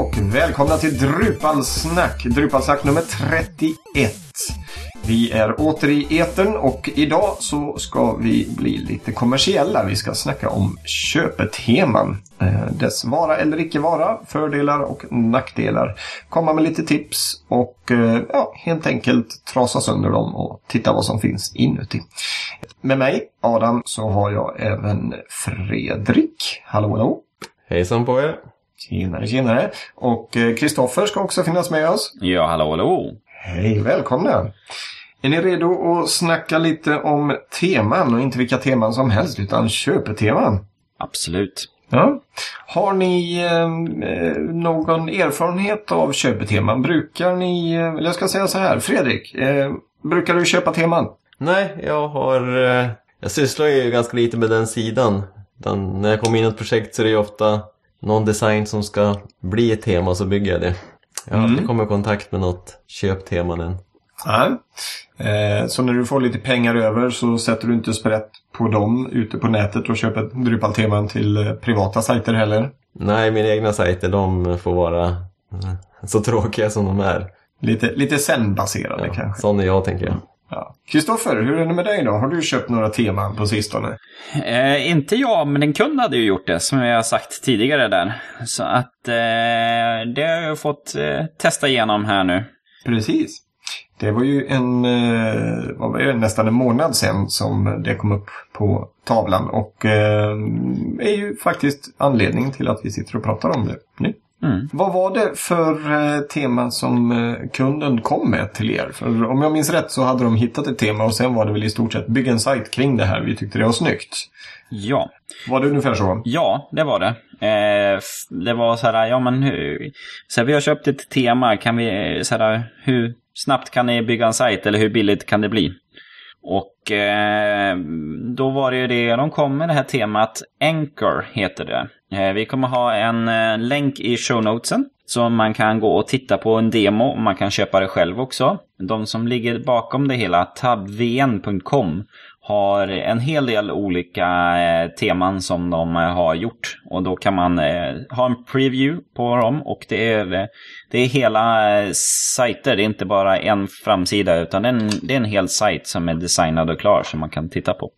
och välkomna till Drupalsnack. Drupalsnack nummer 31. Vi är åter i etern och idag så ska vi bli lite kommersiella. Vi ska snacka om köpeteman. Eh, dess vara eller icke vara, fördelar och nackdelar. Komma med lite tips och eh, ja, helt enkelt trasa sönder dem och titta vad som finns inuti. Med mig, Adam, så har jag även Fredrik. Hallå, hallå. Hejsan på er. Tjenare, tjenare. Och Kristoffer ska också finnas med oss. Ja, hallå, hallå. Hej, välkomna. Är ni redo att snacka lite om teman och inte vilka teman som helst utan köpeteman? Absolut. Ja. Har ni eh, någon erfarenhet av köpeteman? Brukar ni, eh, eller jag ska säga så här, Fredrik, eh, brukar du köpa teman? Nej, jag har... Eh, jag sysslar ju ganska lite med den sidan. Den, när jag kommer in i ett projekt så är det ju ofta någon design som ska bli ett tema så bygger jag det. Jag har mm. aldrig kommit i kontakt med något köptema än. Nej. Eh, så när du får lite pengar över så sätter du inte sprätt på dem ute på nätet och köper Drupal-teman till eh, privata sajter heller? Nej, mina egna sajter de får vara eh, så tråkiga som de är. Lite, lite zen-baserade ja, kanske? Sån är jag tänker jag. Kristoffer, hur är det med dig då? Har du köpt några teman på sistone? Eh, inte jag, men en kund hade ju gjort det, som jag har sagt tidigare där. Så att eh, det har jag fått eh, testa igenom här nu. Precis. Det var ju en, eh, var det, nästan en månad sedan som det kom upp på tavlan och eh, är ju faktiskt anledningen till att vi sitter och pratar om det nu. Mm. Vad var det för eh, teman som eh, kunden kom med till er? För om jag minns rätt så hade de hittat ett tema och sen var det väl i stort sett bygga en sajt kring det här. Vi tyckte det var snyggt. Ja. Var det ungefär så? Ja, det var det. Eh, det var så här, ja men hur, så här, vi har köpt ett tema, kan vi, så här, hur snabbt kan ni bygga en sajt eller hur billigt kan det bli? Och eh, då var det ju det, de kom med det här temat Anchor heter det. Eh, vi kommer ha en eh, länk i show notesen. Så man kan gå och titta på en demo och man kan köpa det själv också. De som ligger bakom det hela, tabvn.com, har en hel del olika eh, teman som de eh, har gjort. Och då kan man eh, ha en preview på dem och det är, det är hela eh, sajter. Det är inte bara en framsida utan det är en, det är en hel sajt som är designad och klar som man kan titta på.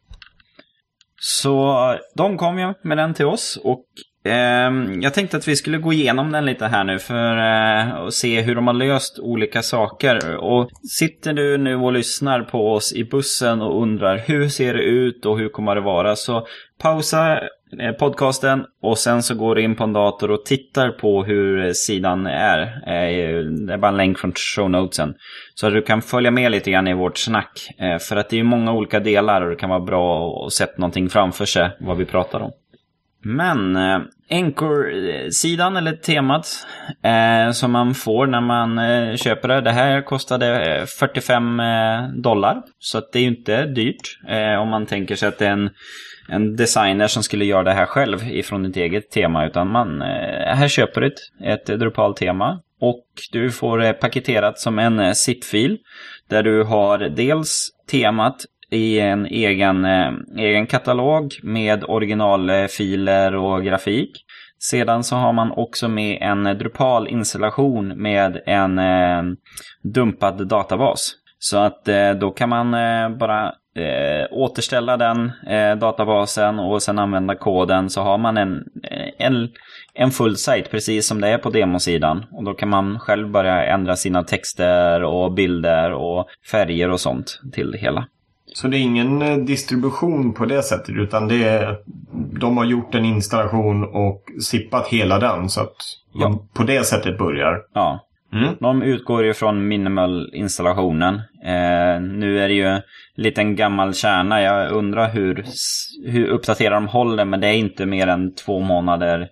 Så de kom ju med den till oss och Ehm, jag tänkte att vi skulle gå igenom den lite här nu för eh, att se hur de har löst olika saker. Och sitter du nu och lyssnar på oss i bussen och undrar hur ser det ut och hur kommer det vara så pausa eh, podcasten och sen så går du in på en dator och tittar på hur sidan är. Eh, det är bara en länk från show notesen. Så att du kan följa med lite grann i vårt snack. För att det är många olika delar och det kan vara bra att sätta någonting framför sig vad vi pratar om. Men eh, Anchor-sidan eller temat eh, som man får när man eh, köper det. Det här kostade eh, 45 eh, dollar. Så att det är ju inte dyrt om man tänker sig att det är en en designer som skulle göra det här själv ifrån ditt eget tema. Utan man, här köper du ett, ett Drupal-tema och du får det paketerat som en zip-fil. Där du har dels temat i en egen, eh, egen katalog med originalfiler och grafik. Sedan så har man också med en Drupal-installation med en eh, dumpad databas. Så att eh, då kan man bara eh, återställa den eh, databasen och sen använda koden så har man en, en, en full sajt precis som det är på demosidan. Och då kan man själv börja ändra sina texter och bilder och färger och sånt till det hela. Så det är ingen eh, distribution på det sättet utan det är, de har gjort en installation och sippat hela den så att man ja. på det sättet börjar? Ja. Mm. De utgår ju från minimal-installationen. Eh, nu är det ju en liten gammal kärna. Jag undrar hur, hur uppdaterade de håller, men det är inte mer än två månader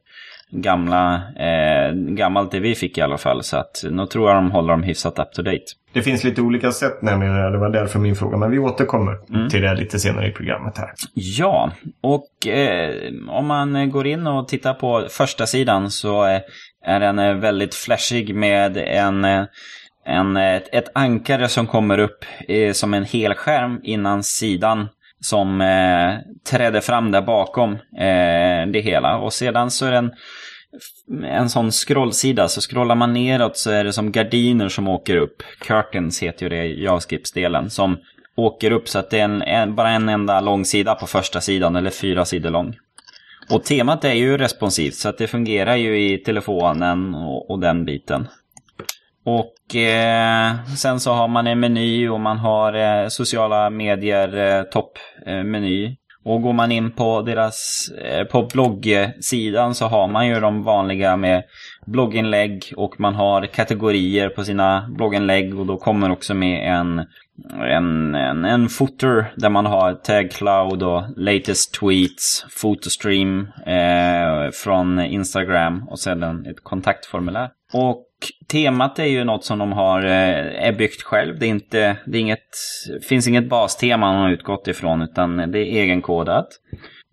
gamla, eh, gammalt det vi fick i alla fall. Så att nu tror jag de håller dem hyfsat up to date. Det finns lite olika sätt nämligen, det var därför min fråga. Men vi återkommer mm. till det lite senare i programmet här. Ja, och eh, om man går in och tittar på första sidan så eh, är den eh, väldigt flashig med en, eh, en, ett, ett ankare som kommer upp eh, som en helskärm innan sidan som eh, trädde fram där bakom eh, det hela. Och sedan så är den en sån scrollsida. Så scrollar man neråt så är det som gardiner som åker upp. Curtains heter ju det i JavaScript-delen. Som åker upp så att det är en, en, bara en enda lång sida på första sidan. Eller fyra sidor lång. Och temat är ju responsivt så att det fungerar ju i telefonen och, och den biten. Och eh, sen så har man en meny och man har eh, sociala medier eh, toppmeny och går man in på deras, eh, på bloggsidan så har man ju de vanliga med blogginlägg och man har kategorier på sina blogginlägg och då kommer också med en en, en, en footer där man har tag cloud och latest tweets, fotostream eh, från Instagram och sedan ett kontaktformulär. Och temat är ju något som de har eh, är byggt själv. Det, är inte, det är inget, finns inget bastema man har utgått ifrån utan det är egenkodat.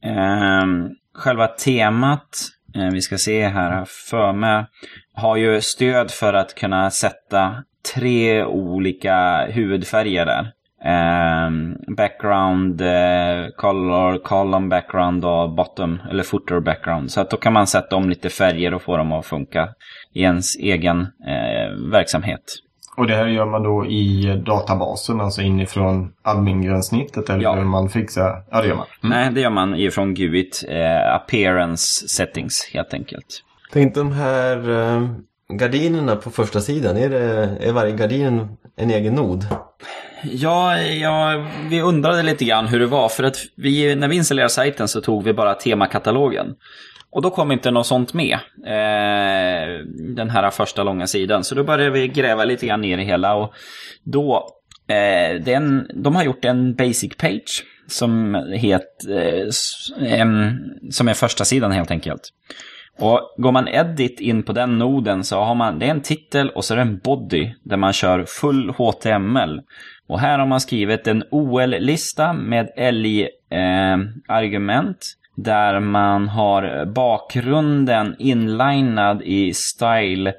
Ehm, själva temat, eh, vi ska se här för mig, har ju stöd för att kunna sätta tre olika huvudfärger där. Ehm, background, eh, color, column background och bottom, eller footer background. Så att då kan man sätta om lite färger och få dem att funka i ens egen uh, verksamhet. Och det här gör man då i databasen, alltså inifrån admin-gränssnittet? Eller ja. hur man fixar? Ja, det gör man. Mm. Nej, det gör man ifrån GUIT. Uh, appearance settings, helt enkelt. Tänkte de här gardinerna på första sidan, är, det, är varje gardin en egen nod? Ja, ja, vi undrade lite grann hur det var. För att vi, när vi installerade sajten så tog vi bara temakatalogen. Och då kom inte något sånt med. Eh, den här första långa sidan. Så då började vi gräva lite grann ner i hela. Och då, eh, den, de har gjort en basic page. Som, het, eh, som är första sidan helt enkelt. Och går man edit in på den noden så har man, det är en titel och så är det en body där man kör full HTML. Och här har man skrivit en OL-lista med LI-argument. Där man har bakgrunden inlinad i style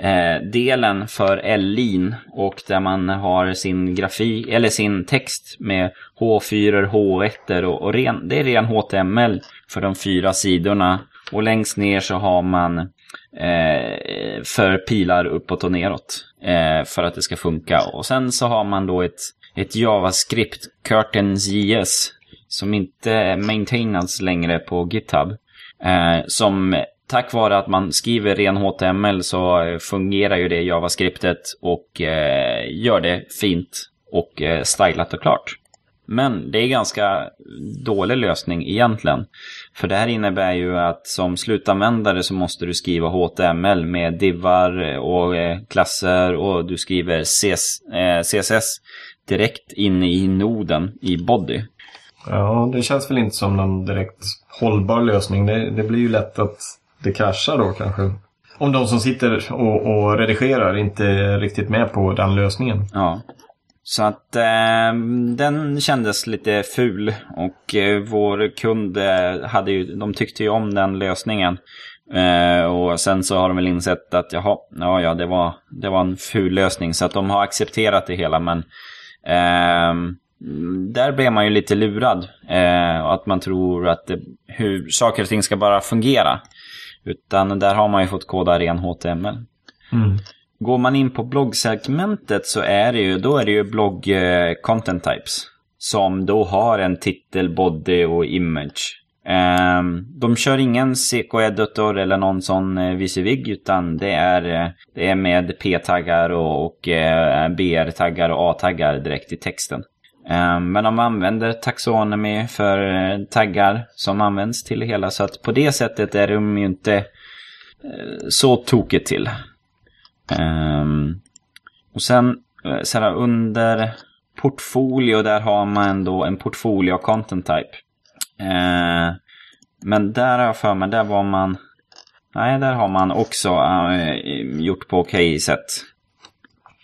eh, delen för LIN och där man har sin grafik eller sin text med H4, H1 och, och ren, det är ren HTML för de fyra sidorna och längst ner så har man eh, för pilar uppåt och neråt. Eh, för att det ska funka. Och sen så har man då ett, ett JavaScript, Curtains JS, som inte maintainas längre på GitHub. Eh, som tack vare att man skriver ren HTML så fungerar ju det JavaScriptet och eh, gör det fint och eh, stylat och klart. Men det är ganska dålig lösning egentligen. För det här innebär ju att som slutanvändare så måste du skriva HTML med divar och eh, klasser och du skriver CSS eh, direkt in i noden i body. Ja, det känns väl inte som någon direkt hållbar lösning. Det, det blir ju lätt att det kraschar då kanske. Om de som sitter och, och redigerar inte är riktigt med på den lösningen. Ja. Så att eh, den kändes lite ful och eh, vår kund eh, hade ju, de tyckte ju om den lösningen. Eh, och sen så har de väl insett att jaha, ja, ja det, var, det var en ful lösning så att de har accepterat det hela men ehm, där blev man ju lite lurad. Eh, att man tror att det, hur saker och ting ska bara fungera. Utan där har man ju fått koda ren HTML. Mm. Går man in på bloggsegmentet så är det ju, då är det ju blogg eh, content types. Som då har en titel, body och image. Um, de kör ingen CK-editor eller någon sån uh, visivig utan det är, uh, det är med P-taggar och, och uh, BR-taggar och A-taggar direkt i texten. Um, men de använder taxonomy för uh, taggar som används till det hela så att på det sättet är de ju inte så tokigt till. Um, och sen eh, så här, under portfolio där har man då en portfolio content type. Men där har jag för mig, där var man... Nej, där har man också gjort på okej okay sätt.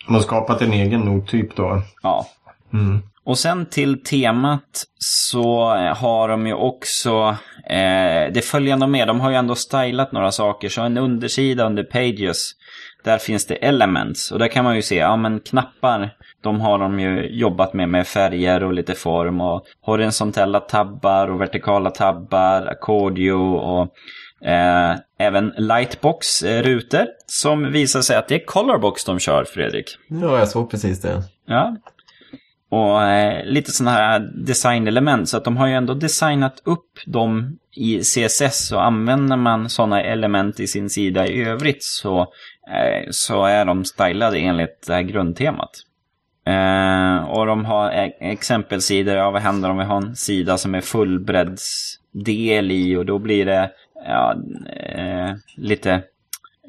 Man har skapat en egen nottyp då? Ja. Mm. Och sen till temat så har de ju också eh, det följande med. De har ju ändå stylat några saker. Så en undersida under Pages där finns det elements och där kan man ju se, ja men knappar, de har de ju jobbat med med färger och lite form och horisontella tabbar och vertikala tabbar, accordio och Eh, även Lightbox-rutor som visar sig att det är Colorbox de kör, Fredrik. Ja, jag såg precis det. Ja. Och eh, lite sådana här designelement. Så att de har ju ändå designat upp dem i CSS. Och använder man sådana element i sin sida i övrigt så, eh, så är de stylade enligt det här grundtemat. Eh, och de har eh, exempelsidor, ja vad händer om vi har en sida som är fullbreddsdel i och då blir det ja, eh, lite,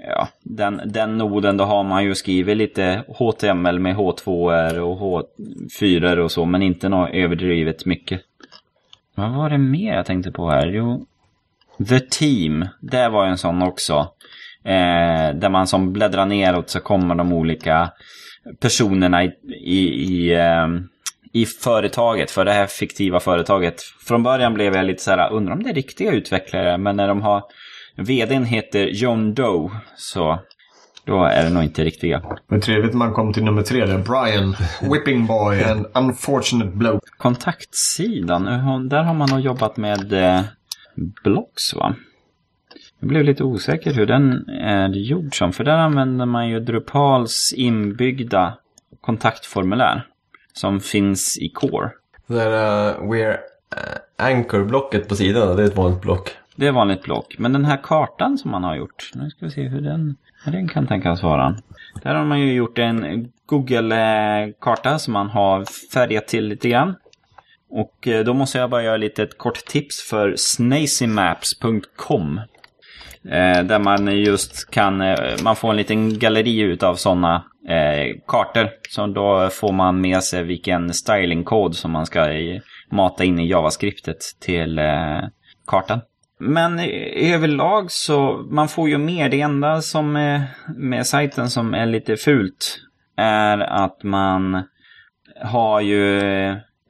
ja, den, den noden då har man ju skrivit lite HTML med H2 och H4 och så, men inte något överdrivet mycket. Vad var det mer jag tänkte på här? Jo, The Team, det var en sån också. Eh, där man som bläddrar neråt så kommer de olika personerna i, i, i, eh, i företaget, för det här fiktiva företaget. Från början blev jag lite så här, undrar om det är riktiga utvecklare, men när de har Vdn heter John Doe, så då är det nog inte riktiga. Men trevligt man kom till nummer tre där. Brian, Whipping Boy, and Unfortunate Bloke. Kontaktsidan, där har man nog jobbat med eh, Blocks va? Jag blev lite osäker hur den är gjord som, för där använder man ju Drupals inbyggda kontaktformulär som finns i Core. Det där uh, We're Anchor-blocket på sidan, det är ett vanligt block. Det är vanligt block. Men den här kartan som man har gjort, nu ska vi se hur den, hur den kan tänkas vara. Där har man ju gjort en Google-karta som man har färgat till lite grann. Och eh, då måste jag bara göra lite ett kort tips för snazymaps.com. Eh, där man just kan, eh, man får en liten galleri utav sådana kartor. Så då får man med sig vilken stylingkod som man ska mata in i JavaScriptet till kartan. Men överlag så, man får ju mer. Det enda som är med sajten som är lite fult är att man har ju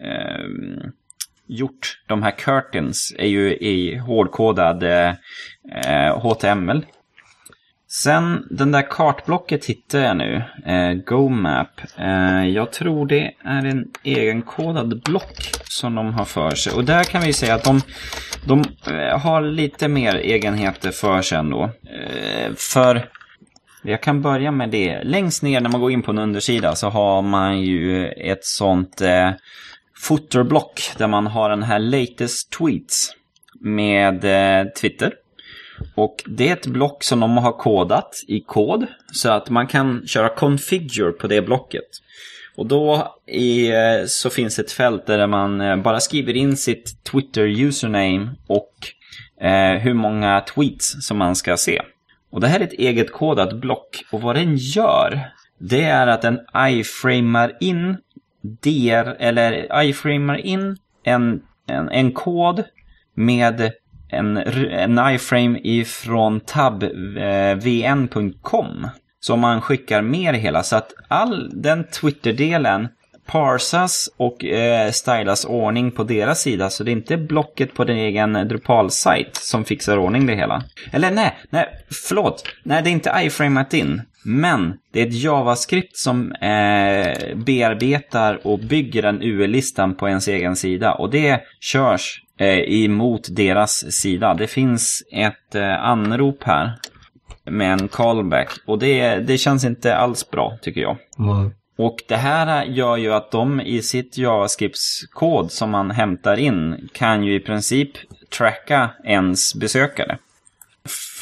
eh, gjort de här curtains är ju i hårdkodad eh, HTML. Sen den där kartblocket hittar jag nu, eh, GoMap. Eh, jag tror det är en egenkodad block som de har för sig. Och där kan vi säga att de, de eh, har lite mer egenheter för sig ändå. Eh, för jag kan börja med det. Längst ner när man går in på en undersida så har man ju ett sånt eh, footerblock där man har den här latest tweets med eh, Twitter. Och det är ett block som de har kodat i kod så att man kan köra configure på det blocket. Och då i, eh, så finns ett fält där man eh, bara skriver in sitt Twitter username och eh, hur många tweets som man ska se. Och det här är ett eget kodat block och vad den gör det är att den iframar in der, eller iframar in en, en, en kod med en, en iframe ifrån tabvn.com. Eh, som man skickar med det hela. Så att all den Twitter-delen parsas och eh, stylas ordning på deras sida. Så det är inte blocket på din egen Drupal-sajt som fixar ordning det hela. Eller nej, nej, förlåt. Nej, det är inte iframat in. Men det är ett JavaScript som eh, bearbetar och bygger den UL-listan på ens egen sida. Och det körs eh, emot deras sida. Det finns ett eh, anrop här med en callback. Och det, det känns inte alls bra tycker jag. Mm. Och det här gör ju att de i sitt JavaScripts-kod som man hämtar in kan ju i princip tracka ens besökare.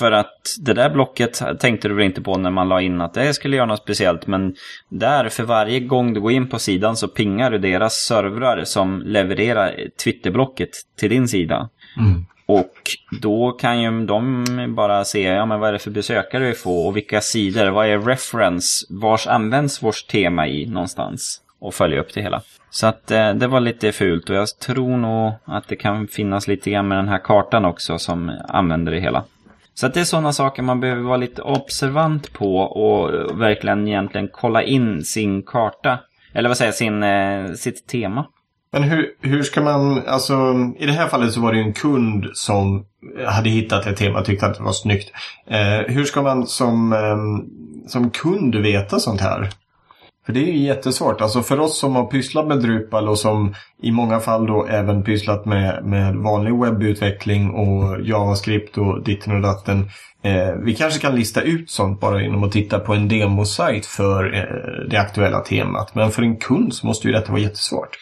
För att det där blocket tänkte du väl inte på när man la in att det skulle göra något speciellt. Men där, för varje gång du går in på sidan så pingar du deras servrar som levererar Twitterblocket till din sida. Mm. Och då kan ju de bara se, ja men vad är det för besökare vi får och vilka sidor, vad är reference, vars används vårt tema i någonstans. Och följa upp det hela. Så att eh, det var lite fult och jag tror nog att det kan finnas lite grann med den här kartan också som använder det hela. Så att det är sådana saker man behöver vara lite observant på och verkligen egentligen kolla in sin karta. Eller vad säger sin, eh, sitt tema. Men hur, hur ska man, alltså i det här fallet så var det ju en kund som hade hittat ett tema och tyckte att det var snyggt. Eh, hur ska man som, eh, som kund veta sånt här? För det är ju jättesvårt. Alltså för oss som har pysslat med Drupal och som i många fall då även pysslat med, med vanlig webbutveckling och JavaScript och ditten och datten. Eh, vi kanske kan lista ut sånt bara genom att titta på en demosajt för eh, det aktuella temat. Men för en kund så måste ju detta vara jättesvårt.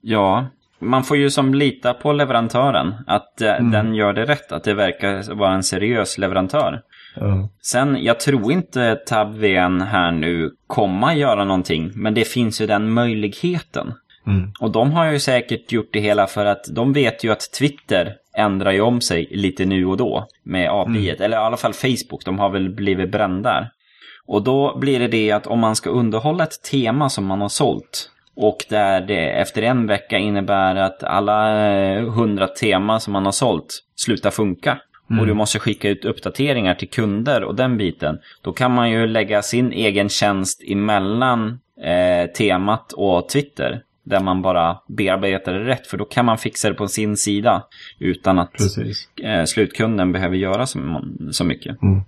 Ja, man får ju som lita på leverantören. Att eh, mm. den gör det rätt. Att det verkar vara en seriös leverantör. Mm. Sen, jag tror inte TabVN här nu kommer göra någonting. Men det finns ju den möjligheten. Mm. Och de har ju säkert gjort det hela för att de vet ju att Twitter ändrar ju om sig lite nu och då med API. Mm. Eller i alla fall Facebook, de har väl blivit brända. Och då blir det det att om man ska underhålla ett tema som man har sålt och där det efter en vecka innebär att alla eh, hundra teman som man har sålt slutar funka. Mm. Och du måste skicka ut uppdateringar till kunder och den biten. Då kan man ju lägga sin egen tjänst emellan eh, temat och Twitter. Där man bara bearbetar det rätt. För då kan man fixa det på sin sida. Utan att eh, slutkunden behöver göra så, så mycket. Mm.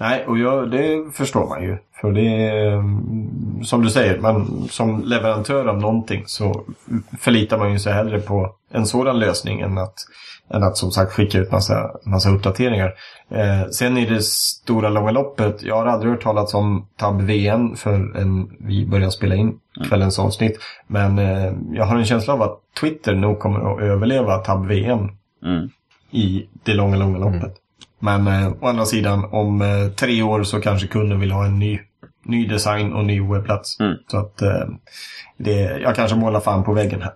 Nej, och jag, det förstår man ju. För det är mm, som du säger, man, som leverantör av någonting så förlitar man ju sig hellre på en sådan lösning än att, än att som sagt skicka ut massa, massa uppdateringar. Eh, sen i det stora långa loppet, jag har aldrig hört talas om Tab VM förrän vi började spela in mm. kvällens avsnitt. Men eh, jag har en känsla av att Twitter nog kommer att överleva Tab VM mm. i det långa, långa loppet. Mm. Men eh, å andra sidan, om eh, tre år så kanske kunden vill ha en ny, ny design och ny webbplats. Mm. Så att eh, det, jag kanske målar fan på väggen här.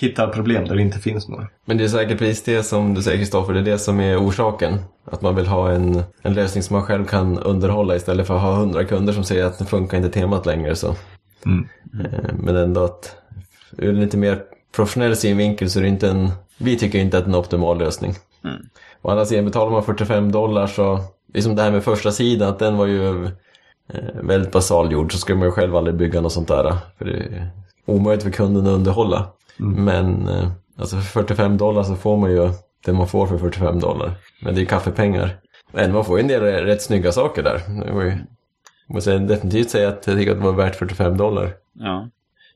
Hittar problem där det inte finns några. Men det är säkert precis det som du säger Kristoffer, det är det som är orsaken. Att man vill ha en, en lösning som man själv kan underhålla istället för att ha hundra kunder som säger att det funkar inte temat längre. Så. Mm. Eh, men ändå att ur en lite mer professionell synvinkel så är det inte en, vi tycker inte att det är en optimal lösning. Mm. Å andra sidan betalar man 45 dollar så, liksom det här med första sidan, att den var ju eh, väldigt basalgjord så skulle man ju själv aldrig bygga något sånt där. För det är omöjligt för kunden att underhålla. Mm. Men eh, alltså för 45 dollar så får man ju det man får för 45 dollar. Men det är ju kaffepengar. Men man får ju en del rätt snygga saker där. Det var ju, måste definitivt säga att jag tycker att det var värt 45 dollar. Ja.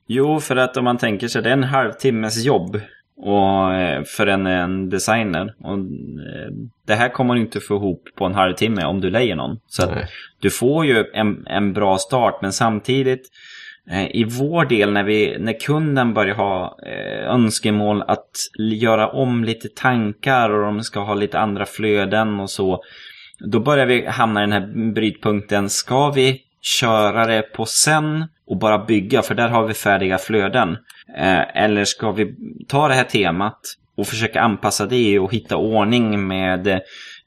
Jo, för att om man tänker sig det är en halvtimmes jobb och, eh, för en, en designer. Och, eh, det här kommer du inte få ihop på en halvtimme om du lejer någon. Så du får ju en, en bra start men samtidigt eh, Eh, i vår del när, vi, när kunden börjar ha eh, önskemål att göra om lite tankar och de ska ha lite andra flöden och så. Då börjar vi hamna i den här brytpunkten. Ska vi köra det på sen och bara bygga? För där har vi färdiga flöden. Eh, eller ska vi ta det här temat och försöka anpassa det och hitta ordning med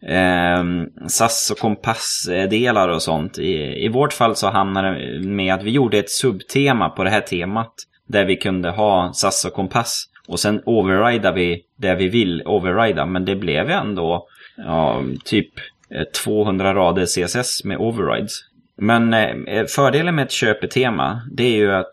eh, SAS och kompassdelar och sånt. I, I vårt fall så hamnade det med att vi gjorde ett subtema på det här temat. Där vi kunde ha SAS och kompass. Och sen overrida vi det vi vill overrida. Men det blev ändå ja, typ eh, 200 rader CSS med overrides. Men eh, fördelen med ett köpetema det är ju att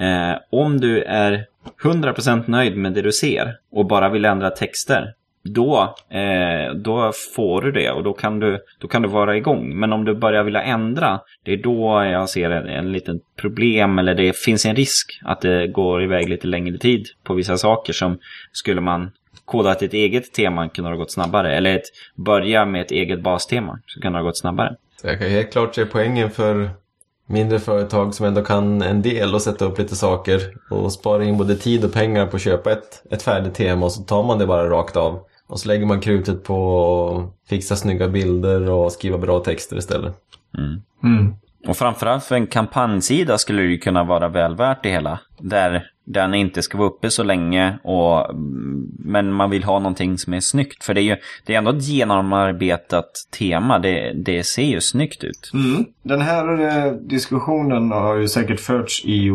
Eh, om du är 100% nöjd med det du ser och bara vill ändra texter, då, eh, då får du det och då kan du, då kan du vara igång. Men om du börjar vilja ändra, det är då jag ser en, en liten problem eller det finns en risk att det går iväg lite längre tid på vissa saker som skulle man kodat ett eget tema kunde ha gått snabbare. Eller ett, börja med ett eget bastema så kan det ha gått snabbare. Jag kan helt klart se poängen för mindre företag som ändå kan en del och sätta upp lite saker och spara in både tid och pengar på att köpa ett, ett färdigt tema och så tar man det bara rakt av. Och så lägger man krutet på att fixa snygga bilder och skriva bra texter istället. Mm. Mm. Och framförallt för en kampanjsida skulle det ju kunna vara väl värt det hela. Där den inte ska vara uppe så länge, och, men man vill ha någonting som är snyggt. För det är ju det är ändå ett genomarbetat tema, det, det ser ju snyggt ut. Mm. Den här eh, diskussionen har ju säkert förts i,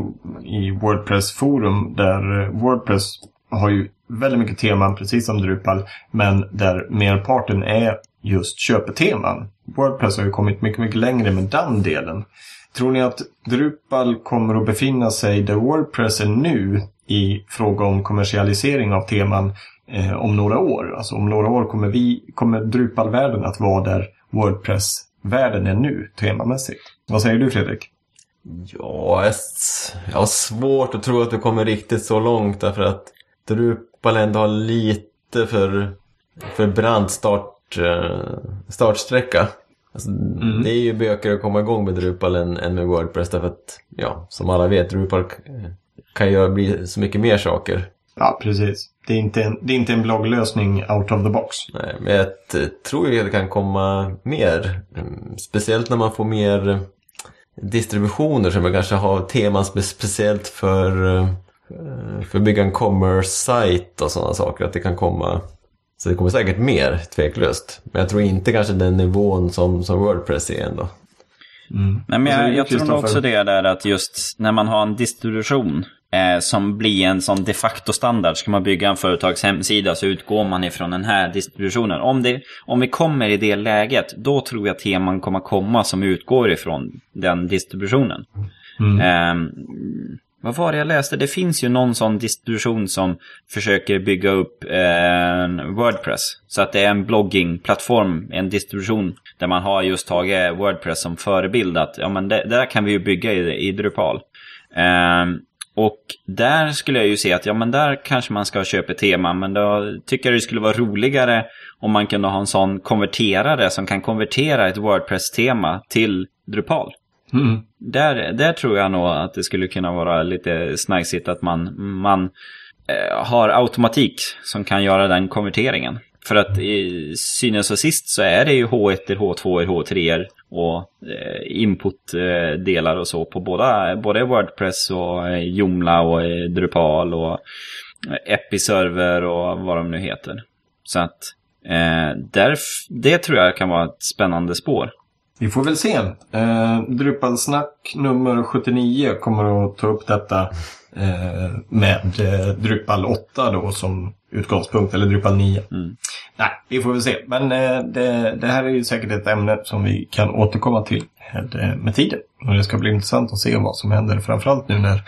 i Wordpress-forum där eh, Wordpress har ju väldigt mycket teman, precis som Drupal, men där merparten är just köpeteman. Wordpress har ju kommit mycket, mycket längre med den delen. Tror ni att Drupal kommer att befinna sig där Wordpress är nu i fråga om kommersialisering av teman eh, om några år? Alltså om några år kommer, vi, kommer Drupal-världen att vara där Wordpress-världen är nu temamässigt. Vad säger du Fredrik? Ja, jag jag har svårt att tro att du kommer riktigt så långt därför att Drupal ändå har lite för, för brant start, eh, startsträcka. Alltså, Det är ju bökigare att komma igång med Drupal än, än med Wordpress därför att, ja, som alla vet, Drupal kan ju bli så mycket mer saker. Ja, precis. Det är inte en, det är inte en blogglösning out of the box. Nej, men jag tror ju att det kan komma mer. Mm, Speciellt när man får mer distributioner som man kanske har teman spe- speciellt för, eh, för att bygga en commerce-sajt och sådana saker. Att det kan komma, så det kommer säkert mer tveklöst. Men jag tror inte kanske den nivån som, som Wordpress är ändå. Nej, men jag, du, jag tror också det där att just när man har en distribution eh, som blir en sån de facto standard. Ska man bygga en företags hemsida så utgår man ifrån den här distributionen. Om, det, om vi kommer i det läget, då tror jag teman kommer komma som utgår ifrån den distributionen. Ehm, vad var det jag läste? Det finns ju någon sån distribution som försöker bygga upp eh, en Wordpress. Så att det är en bloggingplattform, en distribution där man har just tagit Wordpress som förebild. Att ja, men det, det där kan vi ju bygga i, i Drupal. Um, och där skulle jag ju se att ja, men där kanske man ska köpa tema. Men då tycker jag det skulle vara roligare om man kunde ha en sån konverterare som kan konvertera ett Wordpress-tema till Drupal. Mm. Där, där tror jag nog att det skulle kunna vara lite snajsigt att man, man eh, har automatik som kan göra den konverteringen. För att i synes och sist så är det ju H1, H2, H3 och eh, inputdelar och så på båda, både Wordpress och eh, Joomla och eh, Drupal och eh, Episerver och vad de nu heter. Så att eh, där, det tror jag kan vara ett spännande spår. Vi får väl se. Eh, Drupalsnack nummer 79 kommer att ta upp detta eh, med eh, Drupal 8 då som utgångspunkt, eller Drupal 9. Nej, vi får väl se. Men eh, det, det här är ju säkert ett ämne som vi kan återkomma till med, eh, med tiden. Och det ska bli intressant att se vad som händer, framförallt nu när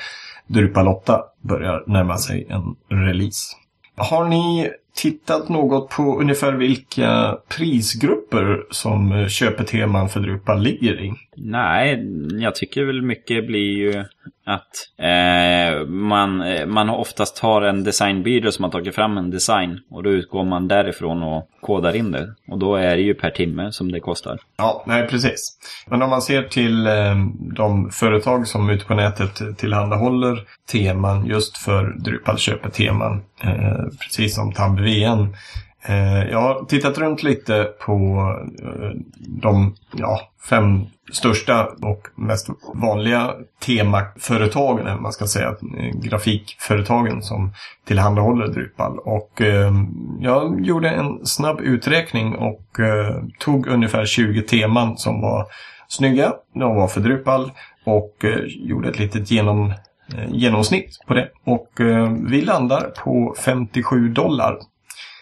Drupal 8 börjar närma sig en release. Har ni tittat något på ungefär vilka prisgrupper som eh, köpeteman för Drupal ligger i? Nej, jag tycker väl mycket blir ju att eh, man, eh, man oftast har en designbyrå som har tagit fram en design och då utgår man därifrån och kodar in det. Och då är det ju per timme som det kostar. Ja, nej precis. Men om man ser till eh, de företag som ute på nätet tillhandahåller teman just för Drupal köper teman, eh, precis som TabVN. VM. Eh, jag har tittat runt lite på eh, de ja, fem största och mest vanliga temaföretagen, eller vad man ska säga, eh, grafikföretagen som tillhandahåller Drupal. Och eh, jag gjorde en snabb uträkning och eh, tog ungefär 20 teman som var snygga. De var för Drupal och eh, gjorde ett litet genom, genomsnitt på det. Och eh, vi landar på 57 dollar.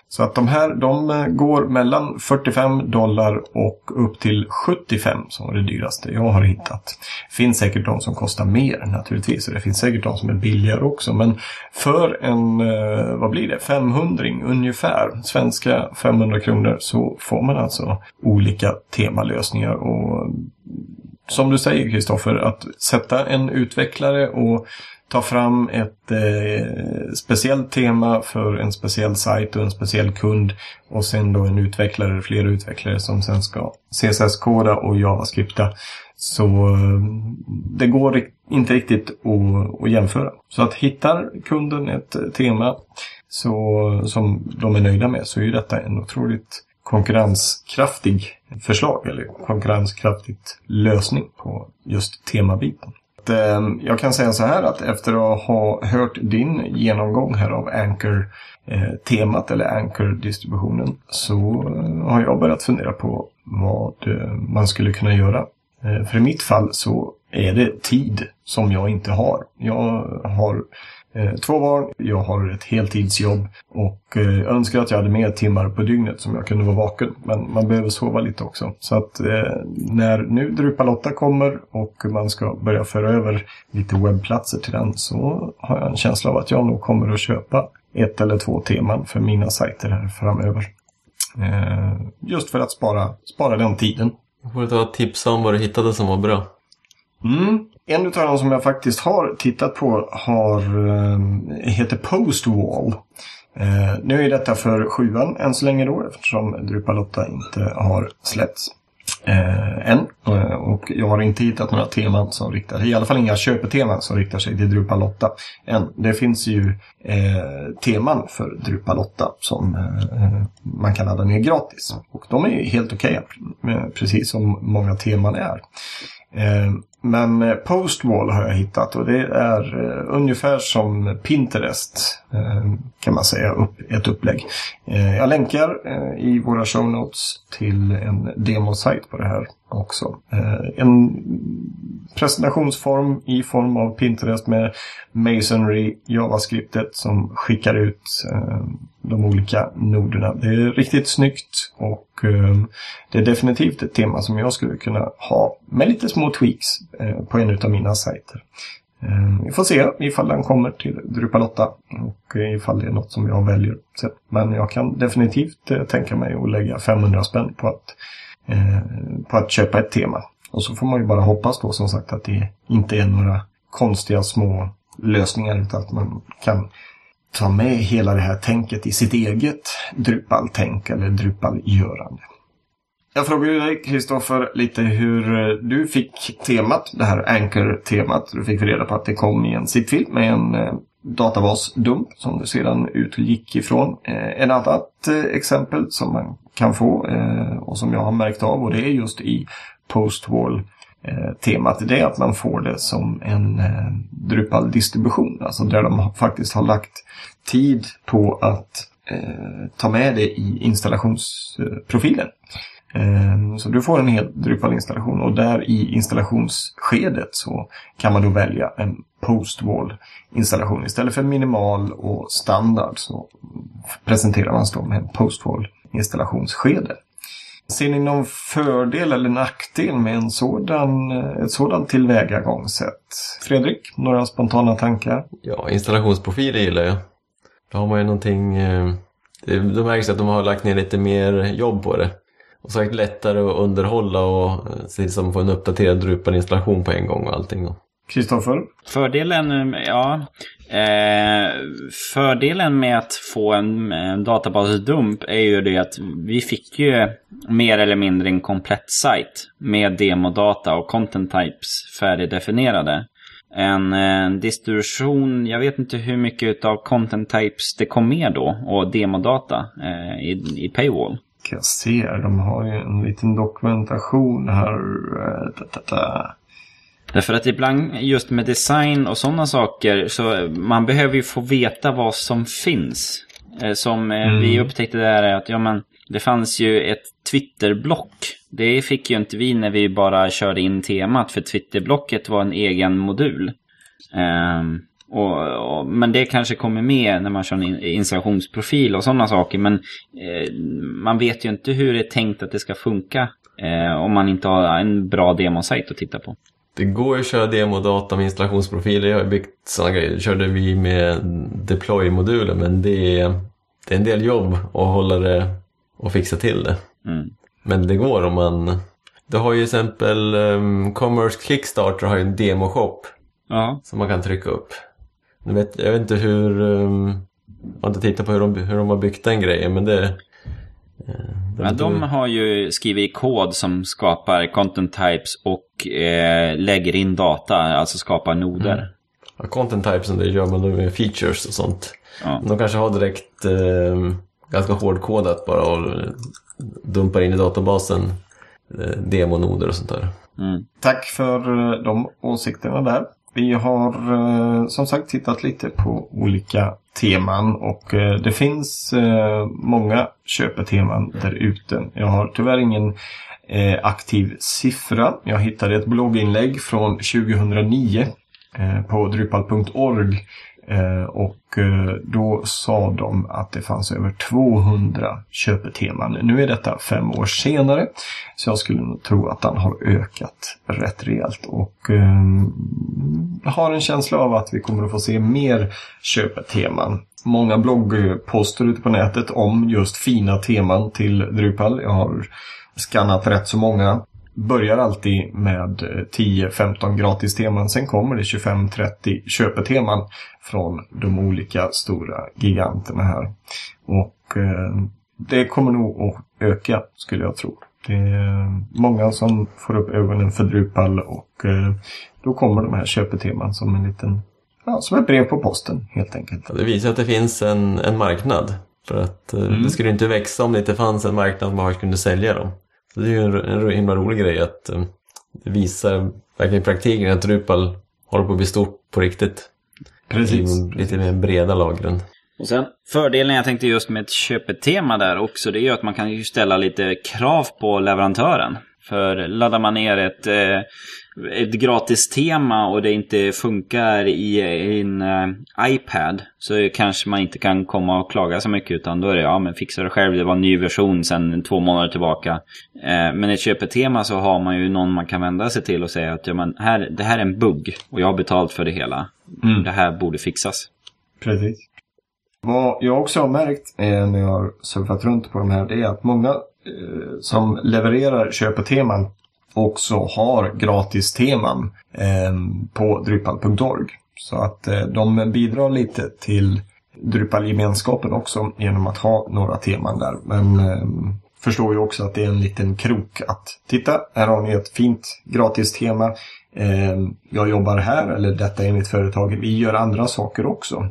Så att de här de eh, går mellan 45 dollar och upp till 75 som var det dyraste jag har hittat. Det finns säkert de som kostar mer naturligtvis och det finns säkert de som är billigare också. Men för en, eh, vad blir det, 500 ungefär, svenska 500 kronor så får man alltså olika temalösningar. Och som du säger Kristoffer, att sätta en utvecklare och ta fram ett eh, speciellt tema för en speciell sajt och en speciell kund och sen då en utvecklare, flera utvecklare som sen ska CSS-koda och JavaScripta. Så eh, det går inte riktigt att, att jämföra. Så att hittar kunden ett tema så, som de är nöjda med så är ju detta en otroligt konkurrenskraftig förslag eller konkurrenskraftigt lösning på just temabiten. Att, eh, Jag kan säga så här att efter att ha hört din genomgång här av Anchor-temat eh, eller Anchor-distributionen så eh, har jag börjat fundera på vad eh, man skulle kunna göra. Eh, För i mitt fall så är det tid som jag inte har. Jag har två barn, jag har ett heltidsjobb och eh, önskar att jag hade mer timmar på dygnet som jag kunde vara vaken. Men man behöver sova lite också. Så att eh, när nu Drupal 8 kommer och man ska börja föra över lite webbplatser till den så har jag en känsla av att jag nog kommer att köpa ett eller två teman för mina sajter här framöver. Eh, just för att spara, spara den tiden. Jag får ta tipsa om vad du hittade som var bra. Mm. En av dem som jag faktiskt har tittat på har, eh, heter Postwall. Eh, nu är detta för sjuan än så länge då eftersom Drupal 8 inte har släppts eh, än. Eh, och jag har inte hittat några teman som riktar sig, i alla fall inga köpeteman som riktar sig till Drupal 8 än. Det finns ju eh, teman för Drupal 8 som eh, man kan ladda ner gratis. Och de är ju helt okej, okay, precis som många teman är. Eh, men eh, Postwall har jag hittat och det är eh, ungefär som Pinterest eh, kan man säga, upp, ett upplägg. Jag länkar i våra show notes till en demosajt på det här också. en presentationsform i form av Pinterest med Masonry, JavaScriptet som skickar ut de olika noderna. Det är riktigt snyggt och det är definitivt ett tema som jag skulle kunna ha med lite små tweaks Eh, på en av mina sajter. Eh, vi får se ifall den kommer till Drupal 8 och ifall det är något som jag väljer. Men jag kan definitivt eh, tänka mig att lägga 500 spänn på att, på att köpa ett tema. Och så får man ju bara hoppas då som sagt att det inte är några konstiga små lösningar utan att man kan ta med hela det här tänket i sitt eget Drupal-tänk eller Drupal-görande. Jag frågade dig, Kristoffer, lite hur eh, du fick temat, det här Anchor-temat. Du fick reda på att det kom i en zip-fil med en eh, databasdump som du sedan utgick ifrån. Eh, en annat eh, exempel som man kan få och som jag har märkt av och det är just i postwall-temat. Det är att man får det som en Drupal-distribution. Alltså där de faktiskt har lagt tid på att ta med det i installationsprofilen. Ehm, så du får en hel Drupal-installation och där i installationsskedet så kan man då välja en postwall installation. Istället för minimal och standard så presenterar man då med en postwall installationsskede. Ser ni någon fördel eller nackdel med en sådan, ett sådant tillvägagångssätt? Fredrik, några spontana tankar? Ja, installationsprofiler gillar jag. Då har man ju någonting... Eh, det, det märks att de har lagt ner lite mer jobb på det. Och sagt lättare att underhålla och eh, se som få en uppdaterad Drupal-installation på en gång och allting. Kristoffer? Fördelen, ja. Eh, fördelen med att få en, en databasdump är ju det att vi fick ju mer eller mindre en komplett sajt med demodata och content types färdigdefinierade. En, en distribution, jag vet inte hur mycket av content types det kom med då och demodata eh, i, i Paywall jag ser. De har ju en liten dokumentation här. Eh, Därför att ibland just med design och sådana saker så man behöver ju få veta vad som finns. Eh, som eh, mm. vi upptäckte där är att ja, men, det fanns ju ett Twitterblock. Det fick ju inte vi när vi bara körde in temat för Twitterblocket var en egen modul. Um, och, och, men det kanske kommer med när man kör en installationsprofil och sådana saker. Men eh, man vet ju inte hur det är tänkt att det ska funka eh, om man inte har en bra demosajt att titta på. Det går ju att köra demodata med installationsprofiler. Jag har byggt sådana grejer. Det körde vi med deploy-modulen men det är, det är en del jobb att hålla det och fixa till det. Mm. Men det går om man... Du har ju till exempel um, Commerce Kickstarter har ju en demoshop ja. som man kan trycka upp. Jag vet, jag vet inte hur... Um, jag har inte tittat på hur de, hur de har byggt den grejen men det... Eh, de, ja, de har ju skrivit kod som skapar content types och eh, lägger in data, alltså skapar noder. Mm. Ja, content types det gör man med features och sånt. Ja. De kanske har direkt eh, ganska hårdkodat bara och dumpar in i databasen eh, demonoder och sånt där. Mm. Tack för eh, de åsikterna där. Vi har eh, som sagt tittat lite på olika teman och eh, det finns eh, många köpeteman där ute. Jag har tyvärr ingen eh, aktiv siffra. Jag hittade ett blogginlägg från 2009 eh, på drupal.org Eh, och eh, då sa de att det fanns över 200 köpeteman. Nu är detta fem år senare. Så jag skulle nog tro att den har ökat rätt rejält. Och eh, har en känsla av att vi kommer att få se mer köpeteman. Många bloggposter ute på nätet om just fina teman till Drupal. Jag har skannat rätt så många börjar alltid med 10-15 gratis teman. Sen kommer det 25-30 köpeteman från de olika stora giganterna här. Och eh, det kommer nog att öka skulle jag tro. Det är många som får upp ögonen för Drupal och eh, då kommer de här köpeteman som en liten Ja, som ett brev på posten helt enkelt. Det visar att det finns en, en marknad. För att eh, mm. det skulle inte växa om det inte fanns en marknad man kunde sälja dem. Så det är ju en, en himla rolig grej att det visar verkligen i praktiken att Drupal håller på att bli stort på riktigt. Precis. I lite mer breda lagren. Och sen fördelen jag tänkte just med ett köpetema där också, det är ju att man kan ju ställa lite krav på leverantören. För laddar man ner ett, eh, ett gratis tema och det inte funkar i en uh, iPad så kanske man inte kan komma och klaga så mycket utan då är det ja men fixa det själv, det var en ny version sedan två månader tillbaka. Uh, men ett köpetema så har man ju någon man kan vända sig till och säga att ja, men här, det här är en bugg och jag har betalt för det hela. Mm. Det här borde fixas. Precis. Vad jag också har märkt eh, när jag har surfat runt på de här det är att många eh, som levererar köpeteman också har gratis teman ehm, på Drupal.org. Så att eh, de bidrar lite till Drupal-gemenskapen också genom att ha några teman där. Men ehm, förstår ju också att det är en liten krok att titta, här har ni ett fint gratis tema. Ehm, jag jobbar här eller detta är mitt företag. Vi gör andra saker också.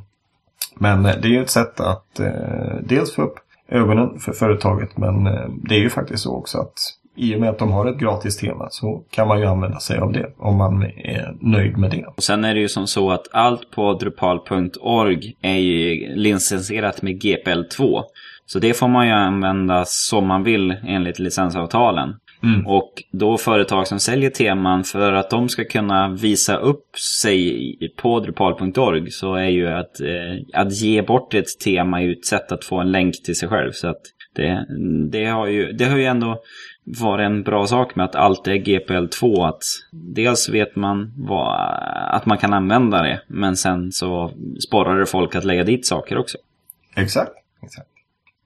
Men eh, det är ett sätt att eh, dels få upp ögonen för företaget men det är ju faktiskt så också att i och med att de har ett gratis tema så kan man ju använda sig av det om man är nöjd med det. Och sen är det ju som så att allt på drupal.org är ju licensierat med GPL2. Så det får man ju använda som man vill enligt licensavtalen. Mm. Och då företag som säljer teman för att de ska kunna visa upp sig på drupal.org så är ju att, eh, att ge bort ett tema ju ett sätt att få en länk till sig själv. Så att det, det, har ju, det har ju ändå varit en bra sak med att allt är GPL2. Att dels vet man vad, att man kan använda det men sen så sporrar det folk att lägga dit saker också. Exakt. exakt.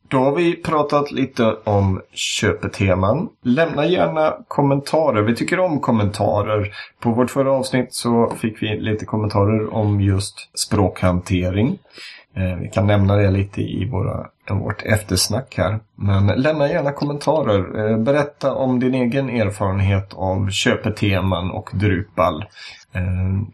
Då har vi pratat lite om köpeteman. Lämna gärna kommentarer. Vi tycker om kommentarer. På vårt förra avsnitt så fick vi lite kommentarer om just språkhantering. Eh, vi kan nämna det lite i våra, vårt eftersnack här. Men lämna gärna kommentarer. Eh, berätta om din egen erfarenhet av köpeteman och Drupal. Eh,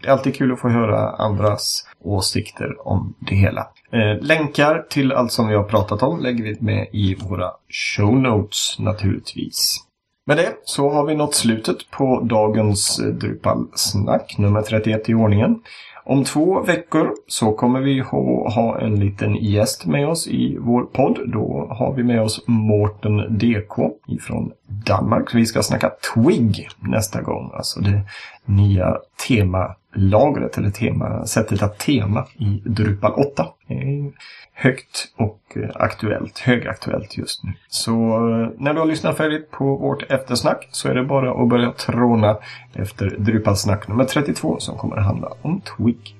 det är alltid kul att få höra andras åsikter om det hela. Eh, länkar till allt som vi har pratat om lägger vi med i våra show notes naturligtvis. Med det så har vi nått slutet på dagens Drupal-snack, nummer 31 i ordningen. Om två veckor så kommer vi ha en liten gäst med oss i vår podd. Då har vi med oss Mårten DK ifrån Danmark. Vi ska snacka Twig nästa gång. Alltså det nya temalagret eller tema, sättet att tema i Drupal 8 Det är högt och eh, aktuellt, högaktuellt just nu. Så eh, när du har lyssnat färdigt på vårt eftersnack så är det bara att börja tråna efter Drupalsnack nummer 32 som kommer att handla om Twig.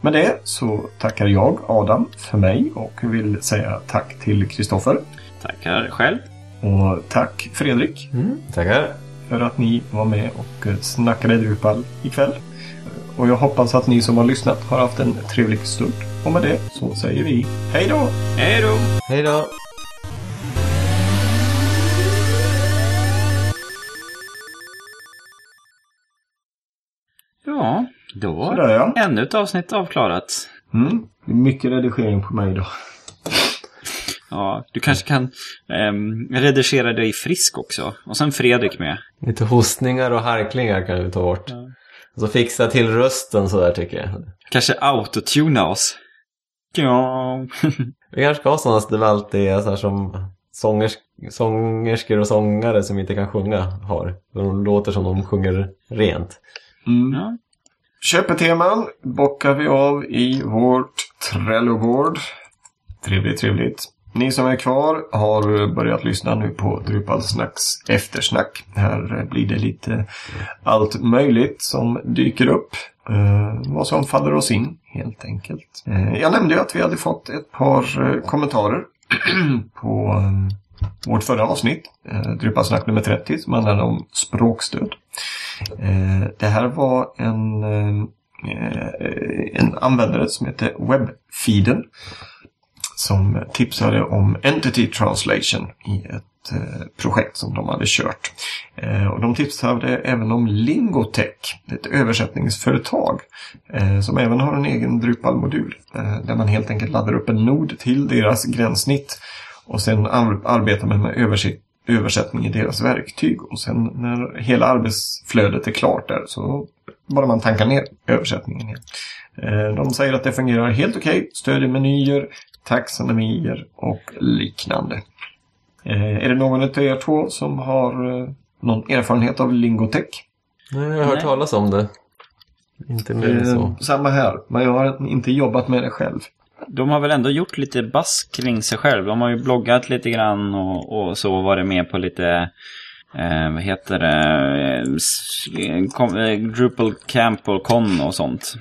Med det så tackar jag Adam för mig och vill säga tack till Kristoffer. Tackar själv. Och tack Fredrik. Mm, tackar. För att ni var med och eh, snackade Drupal ikväll. Och jag hoppas att ni som har lyssnat har haft en trevlig stund. Och med det så säger vi hej då! Hej då! Hej då! Ja, då var Sådär, ja. ännu ett avsnitt avklarat. Mm. Mycket redigering på mig idag. Ja, du kanske kan um, redigera dig frisk också. Och sen Fredrik med. Lite hostningar och harklingar kan vi ta bort. Ja. Och så fixa till rösten sådär tycker jag. Kanske autotuna oss. Ja. Vi kanske ska ha sådana som alltid är så här som sångers sångerskor och sångare som inte kan sjunga har. De låter som de sjunger rent. Mm. Ja. Köpeteman bockar vi av i vårt Trello-board. Trevligt, trevligt. Ni som är kvar har börjat lyssna nu på Drupalsnacks eftersnack. Här blir det lite allt möjligt som dyker upp. Eh, vad som faller oss in helt enkelt. Eh, jag nämnde ju att vi hade fått ett par eh, kommentarer på eh, vårt förra avsnitt, eh, Drupalsnack nummer 30, som handlade om språkstöd. Eh, det här var en, eh, eh en användare som heter Webfeeden som tipsade om Entity Translation i ett eh, projekt som de hade kört. Eh, och de tipsade även om Lingotech, ett översättningsföretag eh, som även har en egen Drupal-modul eh, där man helt enkelt laddar upp en nod till deras gränssnitt och sen arbetar man med översikt översättning i deras verktyg. Och sen när hela arbetsflödet är klart där så bara man tankar ner översättningen igen. Eh, de säger att det fungerar helt okej, okay, stödjer menyer, taxonomier och liknande. Eh, är det någon av er två som har eh, någon erfarenhet av Lingotech? Nej, jag har hört talas om det. Inte mer än så. Eh, samma här, men jag har inte jobbat med det själv. De har väl ändå gjort lite bass kring sig själv. De har ju bloggat lite grann och, och så varit med på lite eh, vad heter det, eh, Drupal Camp och Con och sånt.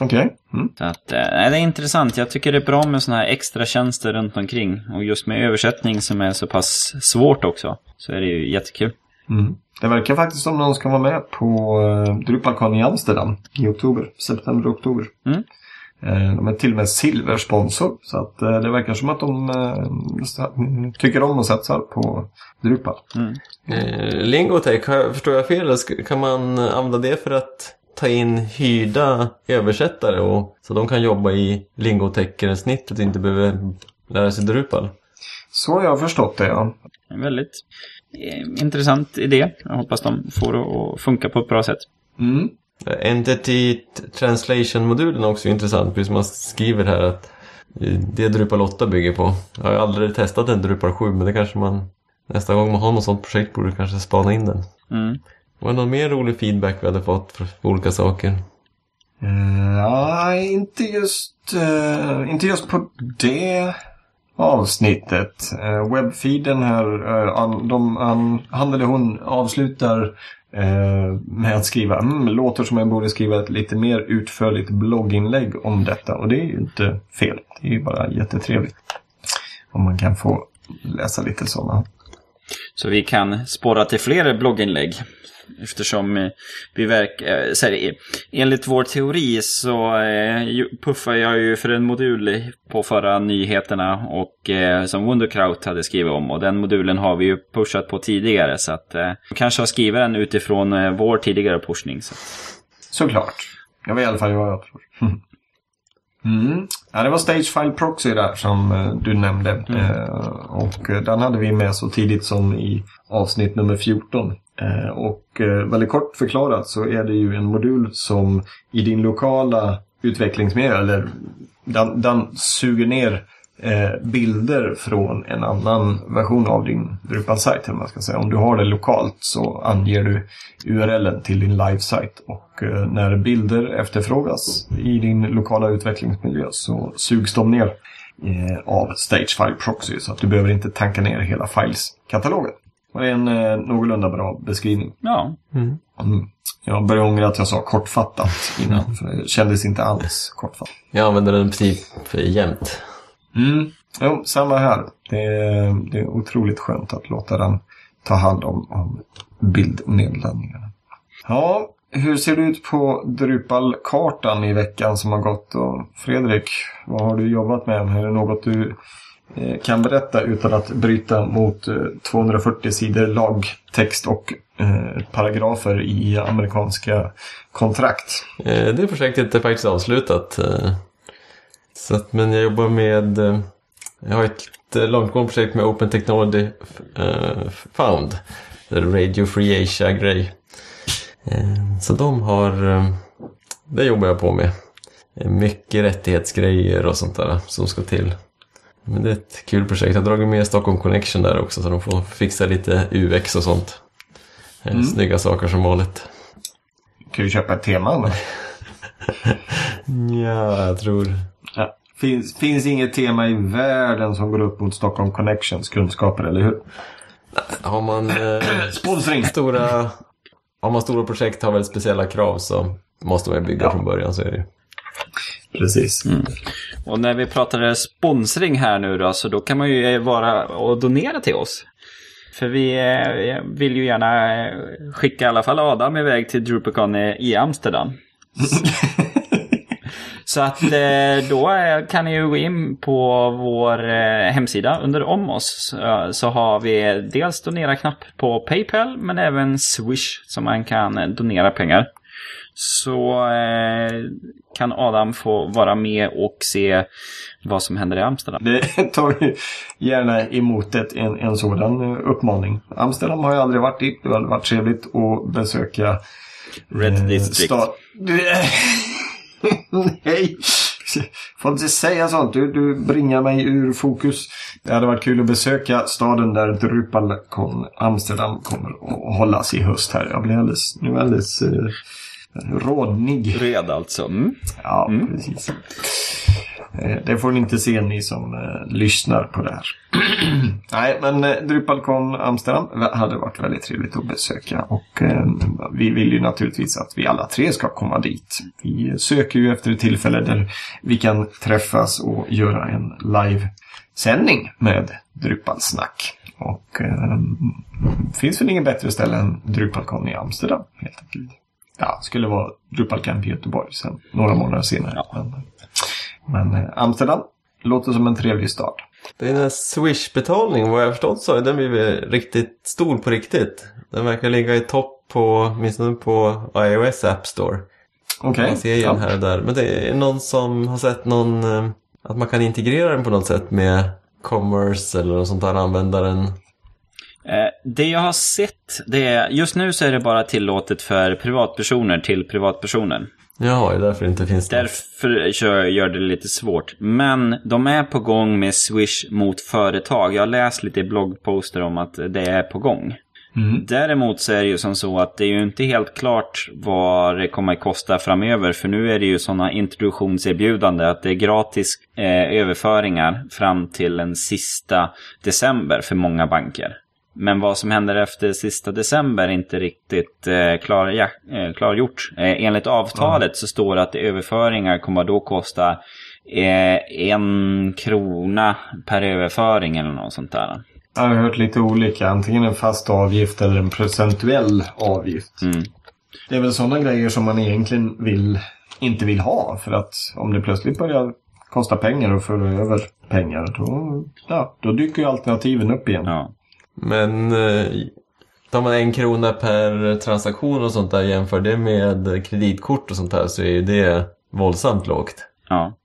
Okej. Okay. Mm. Så att, eh, det är intressant. Jag tycker det är bra med sådana här extra tjänster runt omkring. Och just med översättning som är så pass svårt också. Så är det ju jättekul. Mm. Det verkar faktiskt som någon ska vara med på uh, DrupalCon i Amsterdam i oktober. September-oktober. Mm. Uh, de är till och med silversponsor. Så att uh, det verkar som att de uh, tycker om och satsar på Drupal. Mm. Lingotech, förstår jag fel? Kan man använda det för att ta in hyrda översättare och, så de kan jobba i lingotech-snittet och inte behöver lära sig Drupal. Så har jag förstått det, ja. En väldigt eh, intressant idé. Jag hoppas de får det att funka på ett bra sätt. Mm. Entity Translation-modulen är också intressant, precis som man skriver här att det Drupal 8 bygger på. Jag har aldrig testat en Drupal 7, men det kanske man nästa gång man har något sånt projekt borde kanske spana in den. Mm. Var det någon mer rolig feedback vi hade fått för olika saker? Uh, inte just, uh, inte just på det avsnittet. Uh, webbfeeden här, uh, de, han, han eller hon avslutar uh, med att skriva mm, låter som jag borde skriva ett lite mer utförligt blogginlägg om detta. Och det är ju inte fel. Det är ju bara jättetrevligt. Om man kan få läsa lite sådana. Så vi kan spåra till fler blogginlägg. Eftersom eh, vi verkar, eh, så här, eh, enligt vår teori så puffar jag ju för en modul på förra nyheterna och som Wunderkraut hade skrivit om och den modulen har vi ju pushat på tidigare så att vi kanske har skrivit den utifrån vår tidigare pushning. Så. Såklart. Det var i alla fall vad jag tror. Mm. Ja, det var Stagefile Proxy där som du nämnde. Mm. Eh, och den hade vi med så tidigt som i avsnitt nummer 14. Eh, och eh, väldigt kort förklarat så är det ju en modul som i din lokala utvecklingsmiljö, eller den, den suger ner eh, bilder från en annan version av din Drupal-sajt. Man ska säga. Om du har det lokalt så anger du URLen till din live-sajt. Och när bilder efterfrågas i din lokala utvecklingsmiljö så sugs de ner av Stagefile Proxy. Så att du behöver inte tanka ner hela files-katalogen. Det är en eh, någorlunda bra beskrivning. Ja. Mm. Mm. Jag börjar ångra att jag sa kortfattat innan, för det kändes inte alls kortfattat. Jag använder den typ för jämt. Mm. Jo, samma här. Det är, det är otroligt skönt att låta den ta hand om, om bildnedladdningarna. Ja, hur ser det ut på Drupal-kartan i veckan som har gått? Och Fredrik, vad har du jobbat med? Är det något du eh, kan berätta utan att bryta mot eh, 240 sidor lagtext och eh, paragrafer i amerikanska kontrakt. Eh, det projektet är faktiskt avslutat. Så att, men jag jobbar med... Jag har ett långtgående projekt med Open Technology Found. Radio Free Asia-grej. Så de har... Det jobbar jag på med. Mycket rättighetsgrejer och sånt där som ska till. Men det är ett kul projekt. Jag har dragit med Stockholm Connection där också så de får fixa lite UX och sånt. Eh, mm. Snygga saker som vanligt. Kan du köpa ett tema eller? ja, jag tror... Ja. Finns, finns inget tema i världen som går upp mot Stockholm Connections kunskaper, eller hur? Har man... Eh, Sponsring! Stora, har man stora projekt har väldigt speciella krav så måste man bygga ja. från början, så är det Precis. Mm. Och när vi pratade sponsring här nu då, så då kan man ju vara och donera till oss. För vi eh, vill ju gärna eh, skicka i alla fall Adam iväg till Drupalcon i Amsterdam. Så att eh, då kan ni ju gå in på vår hemsida under om oss. Så har vi dels donera-knapp på Paypal men även Swish som man kan donera pengar så eh, kan Adam få vara med och se vad som händer i Amsterdam. Det tar vi gärna emot ett, en, en sådan eh, uppmaning. Amsterdam har jag aldrig varit i. Det har varit trevligt att besöka Red eh, District. Nej! Får inte säga sånt. Du, du bringar mig ur fokus. Det hade varit kul att besöka staden där Drupal Amsterdam kommer att hållas i höst här. Jag blir alldeles, nu alldeles eh, Rådnig. Röd alltså. Mm. Ja, mm. precis. Eh, det får ni inte se ni som eh, lyssnar på det här. Nej, men eh, Drupalcon Amsterdam hade varit väldigt trevligt att besöka. Och eh, vi vill ju naturligtvis att vi alla tre ska komma dit. Vi söker ju efter ett tillfälle där vi kan träffas och göra en livesändning med Drupalsnack. Och eh, finns väl inget bättre ställe än Drupalcon i Amsterdam helt enkelt ja, skulle vara Drupalcamp i Göteborg sen, några månader senare. Ja. Men, men eh, Amsterdam låter som en trevlig stad. Den här Swish-betalningen, vad jag förstått så har den blivit riktigt stor på riktigt. Den verkar ligga i topp på, åtminstone på iOS App Store. Okej. Okay. Man ser igen ja. här och där. Men det är någon som har sett någon, eh, att man kan integrera den på något sätt med Commerce eller något sånt där användaren det jag har sett, det är, just nu så är det bara tillåtet för privatpersoner till privatpersoner. Ja, det är därför det inte finns Därför gör det lite svårt. Men de är på gång med Swish mot företag. Jag har läst lite bloggposter om att det är på gång. Mm. Däremot så är det ju som så att det är ju inte helt klart vad det kommer att kosta framöver. För nu är det ju sådana introduktionserbjudande att det är gratis eh, överföringar fram till den sista december för många banker. Men vad som händer efter sista december är inte riktigt eh, klar, ja, eh, klargjort. Eh, enligt avtalet mm. så står det att överföringar kommer då kosta eh, en krona per överföring eller något sånt där. Jag har hört lite olika. Antingen en fast avgift eller en procentuell avgift. Mm. Det är väl sådana grejer som man egentligen vill, inte vill ha. För att om det plötsligt börjar kosta pengar och föra över pengar då, ja, då dyker ju alternativen upp igen. Ja. Men eh, tar man en krona per transaktion och sånt där jämför det med kreditkort och sånt där så är ju det våldsamt lågt. Ja.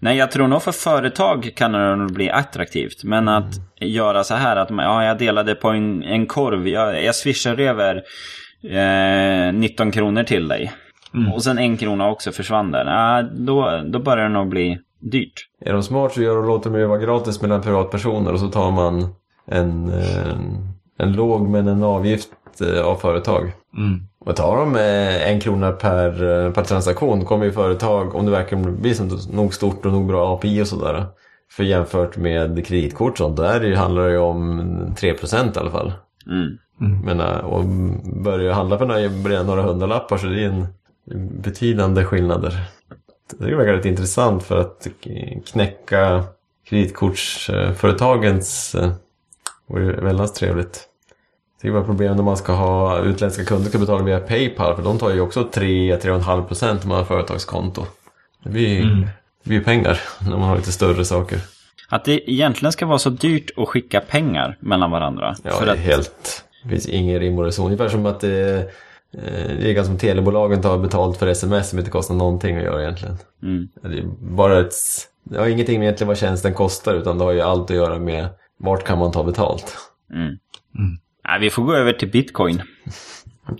Nej, jag tror nog för företag kan det nog bli attraktivt. Men att mm. göra så här att ja, jag delade på en, en korv. Jag, jag swishar över eh, 19 kronor till dig. Mm. Och sen en krona också försvann där. Ja, då, då börjar det nog bli dyrt. Är de smart så gör de, låter de det vara gratis mellan privatpersoner och så tar man en, en, låg men en avgift eh, av företag. Mm. Och tar de eh, en krona per, eh, per transaktion kommer ju företag, om det verkligen blir som nog stort och nog bra API och sådär. För jämfört med kreditkort och sånt, där handlar det ju om 3% i alla fall. Mm. Mm. Men, och börjar handla för några, några hundralappar så det är en betydande skillnader. Det är väldigt intressant för att knäcka kreditkortsföretagens det vore väldigt trevligt. Det är bara problem när man ska ha utländska kunder ska betala via Paypal för de tar ju också 3-3,5 procent om man har företagskonto. Det blir, mm. det blir pengar när man har lite större saker. Att det egentligen ska vara så dyrt att skicka pengar mellan varandra. Ja, för det är att... helt... Det finns ingen rim och reson. Ungefär som att det, eh, det är som telebolagen tar betalt för sms som inte kostar någonting att göra egentligen. Mm. Det är bara ett... Det har ingenting med egentligen vad tjänsten kostar utan det har ju allt att göra med vart kan man ta betalt? Mm. Mm. Ja, vi får gå över till bitcoin.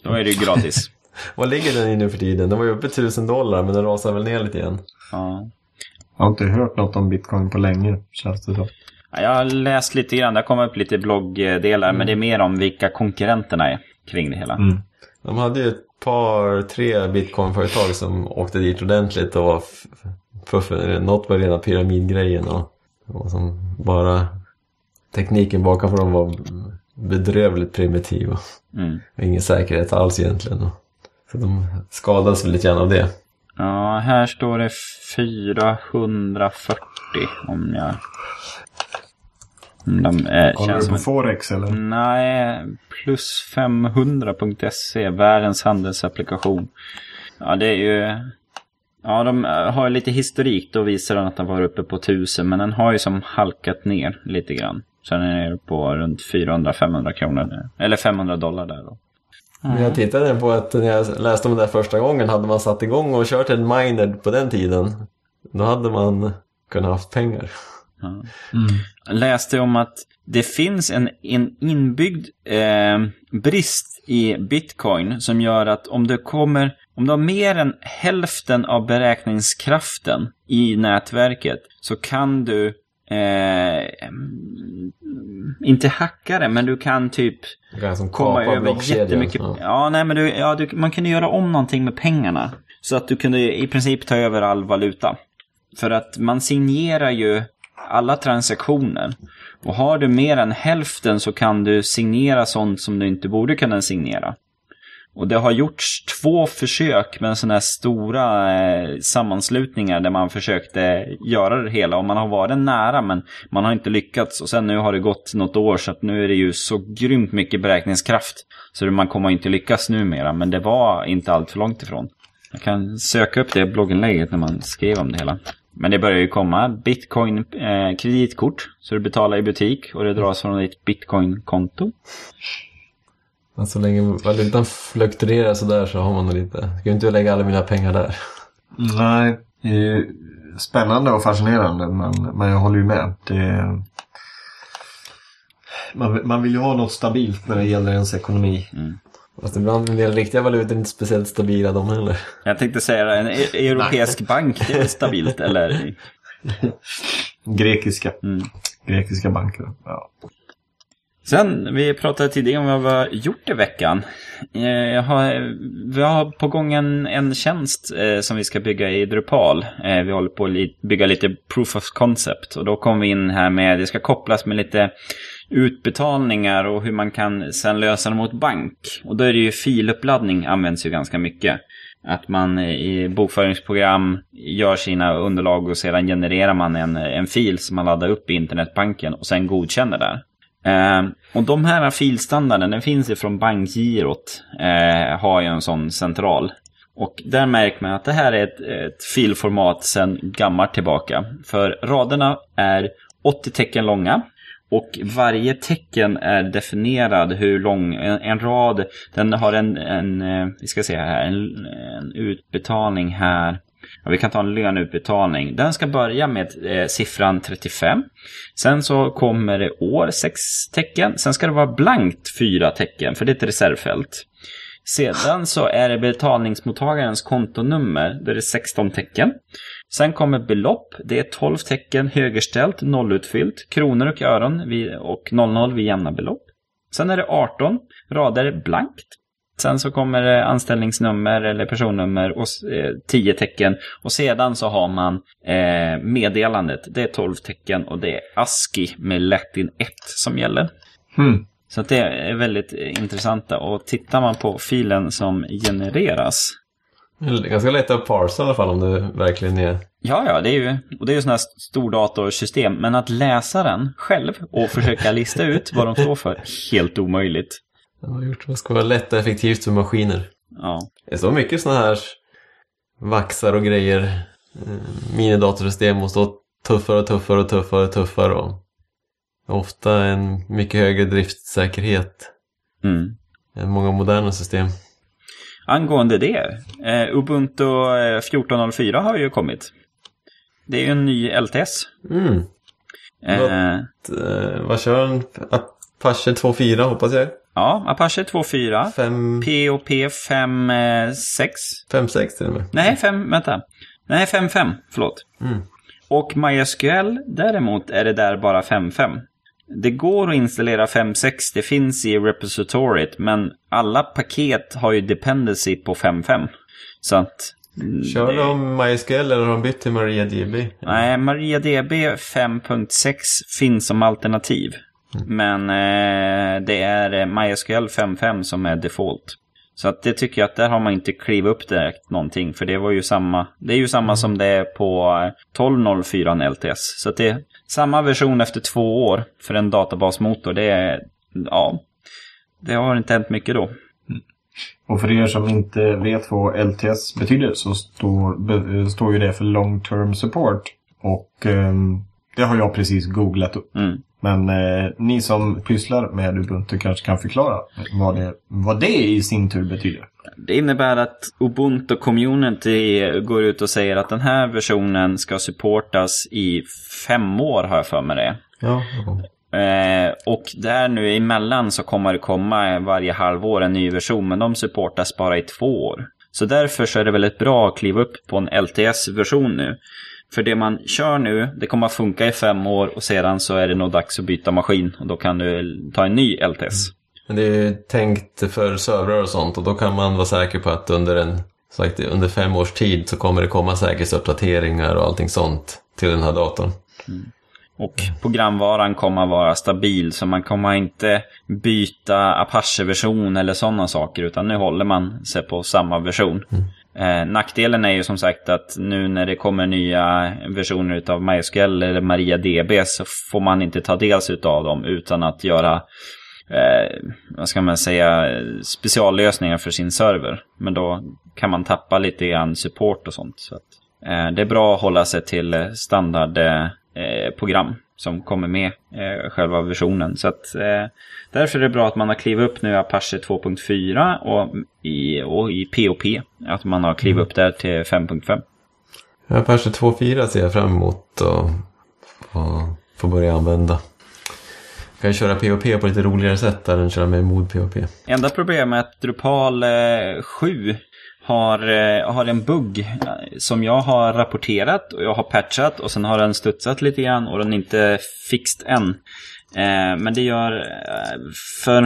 Då är det ju gratis. Vad ligger den i nu för tiden? Den var ju uppe i 1000 dollar men den rasar väl ner lite igen. Ja. Jag har inte hört något om bitcoin på länge känns det så. Ja, jag har läst lite grann, det har kommit upp lite bloggdelar mm. men det är mer om vilka konkurrenterna är kring det hela. Mm. De hade ju ett par, tre bitcoinföretag som åkte dit ordentligt och var något var rena pyramidgrejen och, och som bara tekniken bakom för dem var bedrövligt primitiv och mm. ingen säkerhet alls egentligen. Så de skadades väl lite grann av det. Ja, här står det 440 om jag... Om de, eh, Kollar känns du på som Forex eller? Nej, plus 500.se, världens handelsapplikation. Ja, det är ju... Ja, de har lite historik. Då visar den att den var uppe på 1000, men den har ju som halkat ner lite grann. Så den är på runt 400-500 kronor. Eller 500 dollar där då. Men jag tittade på att när jag läste om det där första gången hade man satt igång och kört en miner på den tiden. Då hade man kunnat haft pengar. Jag läste om att det finns en, en inbyggd eh, brist i bitcoin som gör att om du kommer om du har mer än hälften av beräkningskraften i nätverket så kan du eh, inte hacka det, men du kan typ komma över jättemycket. Ja. Ja, nej, men du, ja, du, man kunde göra om någonting med pengarna. Så att du kunde i princip ta över all valuta. För att man signerar ju alla transaktioner. Och har du mer än hälften så kan du signera sånt som du inte borde kunna signera. Och det har gjorts två försök med sådana här stora eh, sammanslutningar där man försökte göra det hela. Och man har varit nära men man har inte lyckats. Och sen nu har det gått något år så att nu är det ju så grymt mycket beräkningskraft. Så man kommer inte lyckas numera. Men det var inte allt för långt ifrån. Jag kan söka upp det blogginlägget när man skrev om det hela. Men det börjar ju komma bitcoin eh, kreditkort. Så du betalar i butik och det dras från ditt bitcoin-konto. Men så länge valutan fluktuerar sådär så har man nog lite... Jag ska ju inte lägga alla mina pengar där. Nej, det är ju spännande och fascinerande men, men jag håller ju med. Det, man, man vill ju ha något stabilt när det gäller ens ekonomi. Fast ibland en del riktiga valutor är inte speciellt stabila de heller. Jag tänkte säga det, en e- europeisk bank, det är stabilt eller? Grekiska. Mm. Grekiska banker. Ja. Sen, vi pratade tidigare om vad vi har gjort i veckan. Eh, Jag har, vi har på gång en, en tjänst eh, som vi ska bygga i Drupal. Eh, vi håller på att li, bygga lite proof of concept. Och då kom vi in här med, det ska kopplas med lite utbetalningar och hur man kan sen lösa det mot bank. Och då är det ju filuppladdning används ju ganska mycket. Att man eh, i bokföringsprogram gör sina underlag och sedan genererar man en, en fil som man laddar upp i internetbanken och sen godkänner där. Eh, och de här filstandarden, den finns ifrån bankgirot, eh, har ju en sån central. Och där märker man att det här är ett, ett filformat sedan gammalt tillbaka. För raderna är 80 tecken långa. Och varje tecken är definierad hur lång, en, en rad, den har en, en, eh, vi ska se här, en, en utbetalning här. Ja, vi kan ta en löneutbetalning. Den ska börja med eh, siffran 35. Sen så kommer det år, sex tecken. Sen ska det vara blankt fyra tecken, för det är ett reservfält. Sedan så är det betalningsmottagarens kontonummer, där det är 16 tecken. Sen kommer belopp, det är 12 tecken högerställt, nollutfyllt, kronor och öron vid- och 00 vid jämna belopp. Sen är det 18 rader blankt. Sen så kommer det anställningsnummer eller personnummer och eh, 10 tecken. Och sedan så har man eh, meddelandet. Det är 12 tecken och det är ASCII med Latin 1 som gäller. Hmm. Så att det är väldigt intressanta. Och tittar man på filen som genereras. Ganska lätt att parsa i alla fall om det verkligen är... Ja, ja, det är ju, och det är ju sådana här stordatorsystem. Men att läsa den själv och försöka lista ut vad de står för, helt omöjligt. Det har gjort. Det ska vara lätt och effektivt för maskiner. Ja. Det är så mycket sådana här vaxar och grejer. Eh, Minidatorsystem måste vara tuffare och tuffare och tuffare och tuffare. Och ofta en mycket högre driftsäkerhet Mm. än många moderna system. Angående det, eh, Ubuntu eh, 14.04 har ju kommit. Det är ju en ny LTS. Mm. Eh, Eh, vad kör den? Apache 2.4 hoppas jag? Ja, Apache 2.4. 5... POP 5.6. 5.6 till och med. Nej, 5, vänta. Nej, 5.5, förlåt. Mm. Och MySQL däremot är det där bara 5.5. Det går att installera 5.6, det finns i repositoryt, men alla paket har ju dependency på 5.5. Så att... mm, Kör de MySQL eller har de bytt till MariaDB? Nej, MariaDB 5.6 finns som alternativ. Men eh, det är eh, MySQL 5.5 som är default. Så att det tycker jag att där har man inte klivit upp direkt någonting. För det var ju samma. Det är ju samma som det är på 1204 LTS. Så att det är samma version efter två år för en databasmotor. Det är, ja, det har inte hänt mycket då. Och för er som inte vet vad LTS betyder så står, be, står ju det för Long Term Support. Och eh, det har jag precis googlat upp. Mm. Men eh, ni som pysslar med Ubuntu kanske kan förklara vad det, vad det i sin tur betyder. Det innebär att Ubuntu Community går ut och säger att den här versionen ska supportas i fem år har jag för mig det. Ja. Eh, och där nu emellan så kommer det komma varje halvår en ny version, men de supportas bara i två år. Så därför så är det väldigt bra att kliva upp på en LTS-version nu. För det man kör nu, det kommer att funka i fem år och sedan så är det nog dags att byta maskin och då kan du ta en ny LTS. Men det är ju tänkt för servrar och sånt och då kan man vara säker på att under en sagt, under fem års tid så kommer det komma säkerhetsuppdateringar och allting sånt till den här datorn. Och programvaran kommer att vara stabil så man kommer inte byta Apache-version eller sådana saker utan nu håller man sig på samma version. Eh, nackdelen är ju som sagt att nu när det kommer nya versioner av MySQL eller MariaDB så får man inte ta dels av dem utan att göra eh, vad ska man säga, speciallösningar för sin server. Men då kan man tappa lite grann support och sånt. Så att, eh, det är bra att hålla sig till standardprogram eh, som kommer med eh, själva versionen. Så att, eh, därför är det bra att man har klivit upp nu Apache 2.4 och i, och i POP. Att man har klivit upp där till 5.5. Apache 2.4 ser jag fram emot och, och få börja använda. Jag kan köra POP på lite roligare sätt där än köra med mod POP. Enda problemet är att Drupal eh, 7 har, eh, har en bugg eh, som jag har rapporterat och jag har patchat och sen har den studsat lite grann och den är inte fixt än. Eh, men det gör eh, för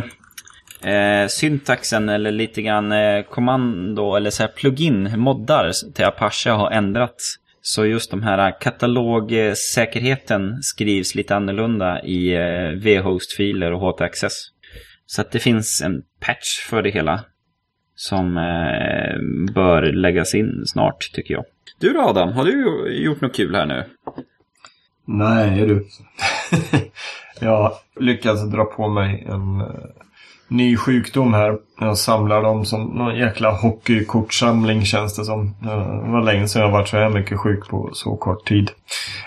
eh, syntaxen eller lite grann eh, kommando eller så här plugin, moddar till Apache har ändrats. Så just de här katalogsäkerheten skrivs lite annorlunda i eh, V-host-filer och htaccess. Så att det finns en patch för det hela som eh, bör läggas in snart tycker jag. Du då Adam, har du gjort något kul här nu? Nej du. jag lyckades dra på mig en uh, ny sjukdom här. Jag samlar dem som någon jäkla hockeykortsamling känns det som. Det var länge sedan jag varit så här mycket sjuk på så kort tid.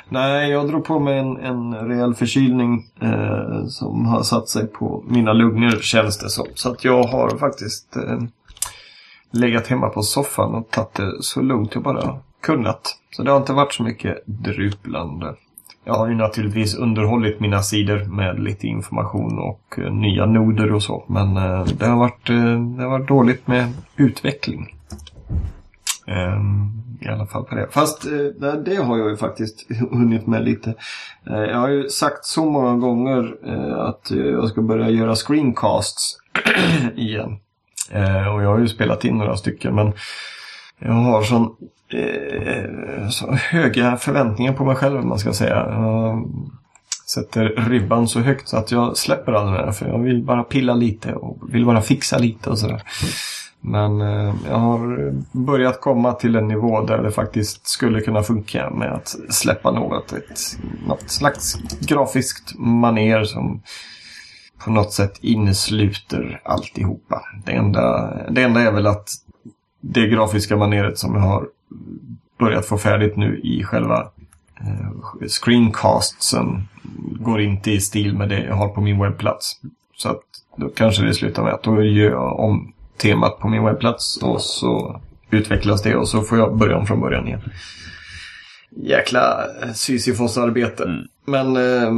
Nej, jag drog på mig en, en rejäl förkylning uh, som har satt sig på mina lungor känns det som. Så att jag har faktiskt legat hemma på soffan och tagit det så lugnt jag bara kunnat. Så det har inte varit så mycket druplande. Jag har ju naturligtvis underhållit mina sidor med lite information och eh, nya noder och så. Men eh, det, har varit, eh, det har varit dåligt med utveckling. Ehm, I alla fall på det. Fast det har jag ju faktiskt hunnit med lite. jag har ju sagt så många gånger att jag ska börja göra screencasts igen. Eh, och jag har ju spelat in några stycken men jag har sån, eh, så höga förväntningar på mig själv man ska säga. Jag sätter ribban så högt så att jag släpper aldrig det där. för jag vill bara pilla lite och vill bara fixa lite och sådär. Men eh, jag har börjat komma till en nivå där det faktiskt skulle kunna funka med att släppa något. Ett, något slags grafiskt maner som på något sätt innesluter alltihopa. Det enda, det enda är väl att det grafiska maneret som jag har börjat få färdigt nu i själva eh, screencastsen går inte i stil med det jag har på min webbplats. Så att då kanske det slutar med att då gör jag om temat på min webbplats och så utvecklas det och så får jag börja om från början igen. Jäkla Sisyfos-arbete. Mm. Men eh,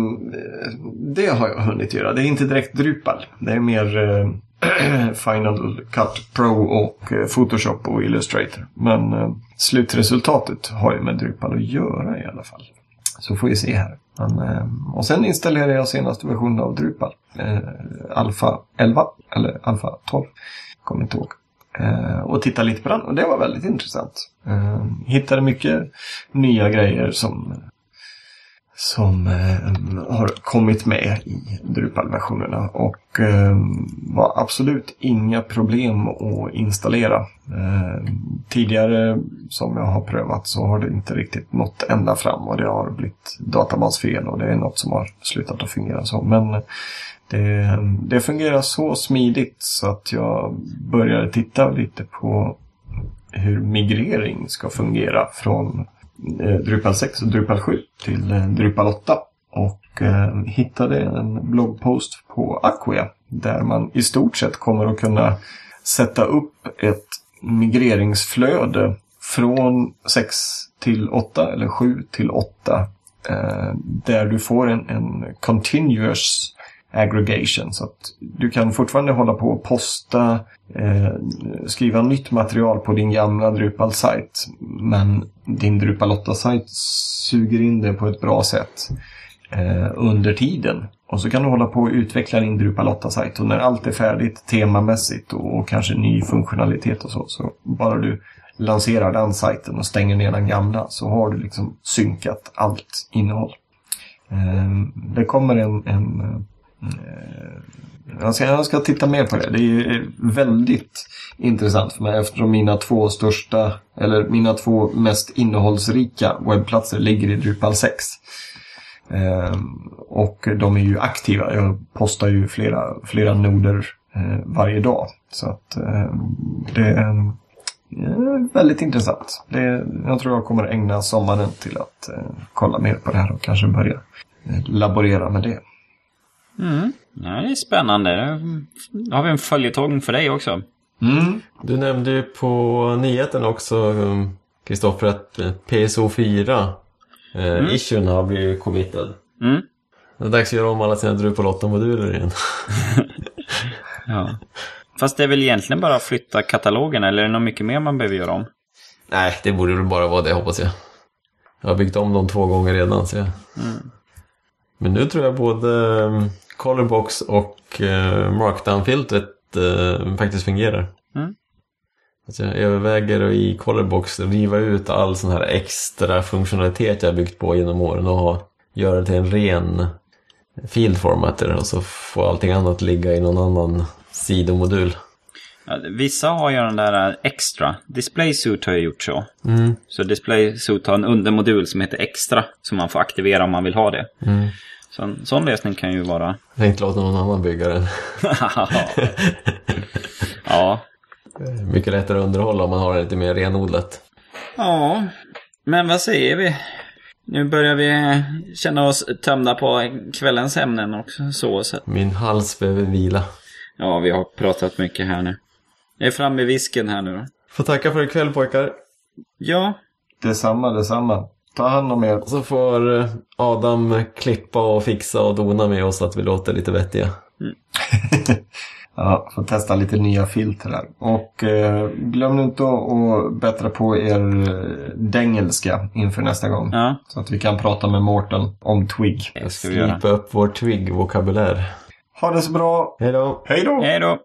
det har jag hunnit göra. Det är inte direkt Drupal. Det är mer eh, Final Cut Pro och eh, Photoshop och Illustrator. Men eh, slutresultatet har ju med Drupal att göra i alla fall. Så får vi se här. Men, eh, och sen installerar jag senaste versionen av Drupal. Eh, Alfa 11 eller Alfa 12. Kommer inte ihåg. Eh, och titta lite på den och det var väldigt intressant. Eh, hittade mycket nya grejer som som eh, har kommit med i Drupal-versionerna och eh, var absolut inga problem att installera. Eh, tidigare som jag har prövat så har det inte riktigt nått ända fram och det har blivit databasfel och det är något som har slutat att fungera så. Men det, det fungerar så smidigt så att jag började titta lite på hur migrering ska fungera från eh, Drupal 6 och Drupal 7 till eh, Drupal 8. Och eh, hittade en bloggpost på Acquia där man i stort sett kommer att kunna sätta upp ett migreringsflöde från 6 till 8 eller 7 till 8. Eh, där du får en, en continuous aggregation. Så att du kan fortfarande hålla på och posta, eh, skriva nytt material på din gamla Drupal-sajt. Men din Drupal 8-sajt suger in det på ett bra sätt eh, under tiden. Och så kan du hålla på och utveckla din Drupal 8-sajt. Och när allt är färdigt temamässigt och, och kanske ny funktionalitet och så, så bara du lanserar den sajten och stänger ner den gamla så har du liksom synkat allt innehåll. Eh, det kommer en, en eh, jag ska, jag ska titta mer på det. Det är väldigt intressant för mig eftersom mina två största, eller mina två mest innehållsrika webbplatser ligger i Drupal 6. Eh, och de är ju aktiva. Jag postar ju flera, flera noder eh, varje dag. Så att det är väldigt intressant. Det, jag tror jag kommer ägna sommaren till att kolla mer på det här och kanske börja laborera med det. Mm. Ja, det är spännande. Då har vi en följetong för dig också. Mm. Du nämnde ju på nyheten också, um, Kristoffer, att eh, PSO4 eh, mm. issuen har blivit committad. Mm. Det är dags att göra om alla sina Drupal 8-moduler igen. ja. Fast det är väl egentligen bara att flytta katalogen, eller är det något mycket mer man behöver göra om? Nej, det borde väl bara vara det hoppas jag. Jag har byggt om dem två gånger redan, så jag... Mm. Men nu tror jag både um, Colorbox och eh, Markdown-filtret eh, faktiskt fungerar. Mm. Alltså jag överväger att i Colorbox riva ut all sån här extra funktionalitet jag byggt på genom åren och göra det till en ren field formatter och så får allting annat ligga i någon annan sidomodul. Vissa har ju den där extra. DisplaySuit har ju gjort så. Mm. Så DisplaySuit har en undermodul som heter extra som man får aktivera om man vill ha det. Mm. Så en sån lösning kan ju vara... Jag tänkte låta någon annan bygga den. ja. Mycket lättare att underhålla om man har det lite mer renodlat. Ja, men vad säger vi? Nu börjar vi känna oss tömda på kvällens ämnen också. Så, så. Min hals behöver vila. Ja, vi har pratat mycket här nu. Jag är framme i visken här nu. Får tacka för ikväll pojkar. Ja. Detsamma, detsamma. Ta hand om er. Så får eh, Adam klippa och fixa och dona med oss så att vi låter lite vettiga. Mm. ja, får testa lite nya filter här. Och eh, glöm inte att bättra på er eh, dengelska inför nästa gång. Ja. Så att vi kan prata med Mårten om Twig. Slipa upp vår Twig-vokabulär. Ha det så bra. Hej då. Hej då. Hej då.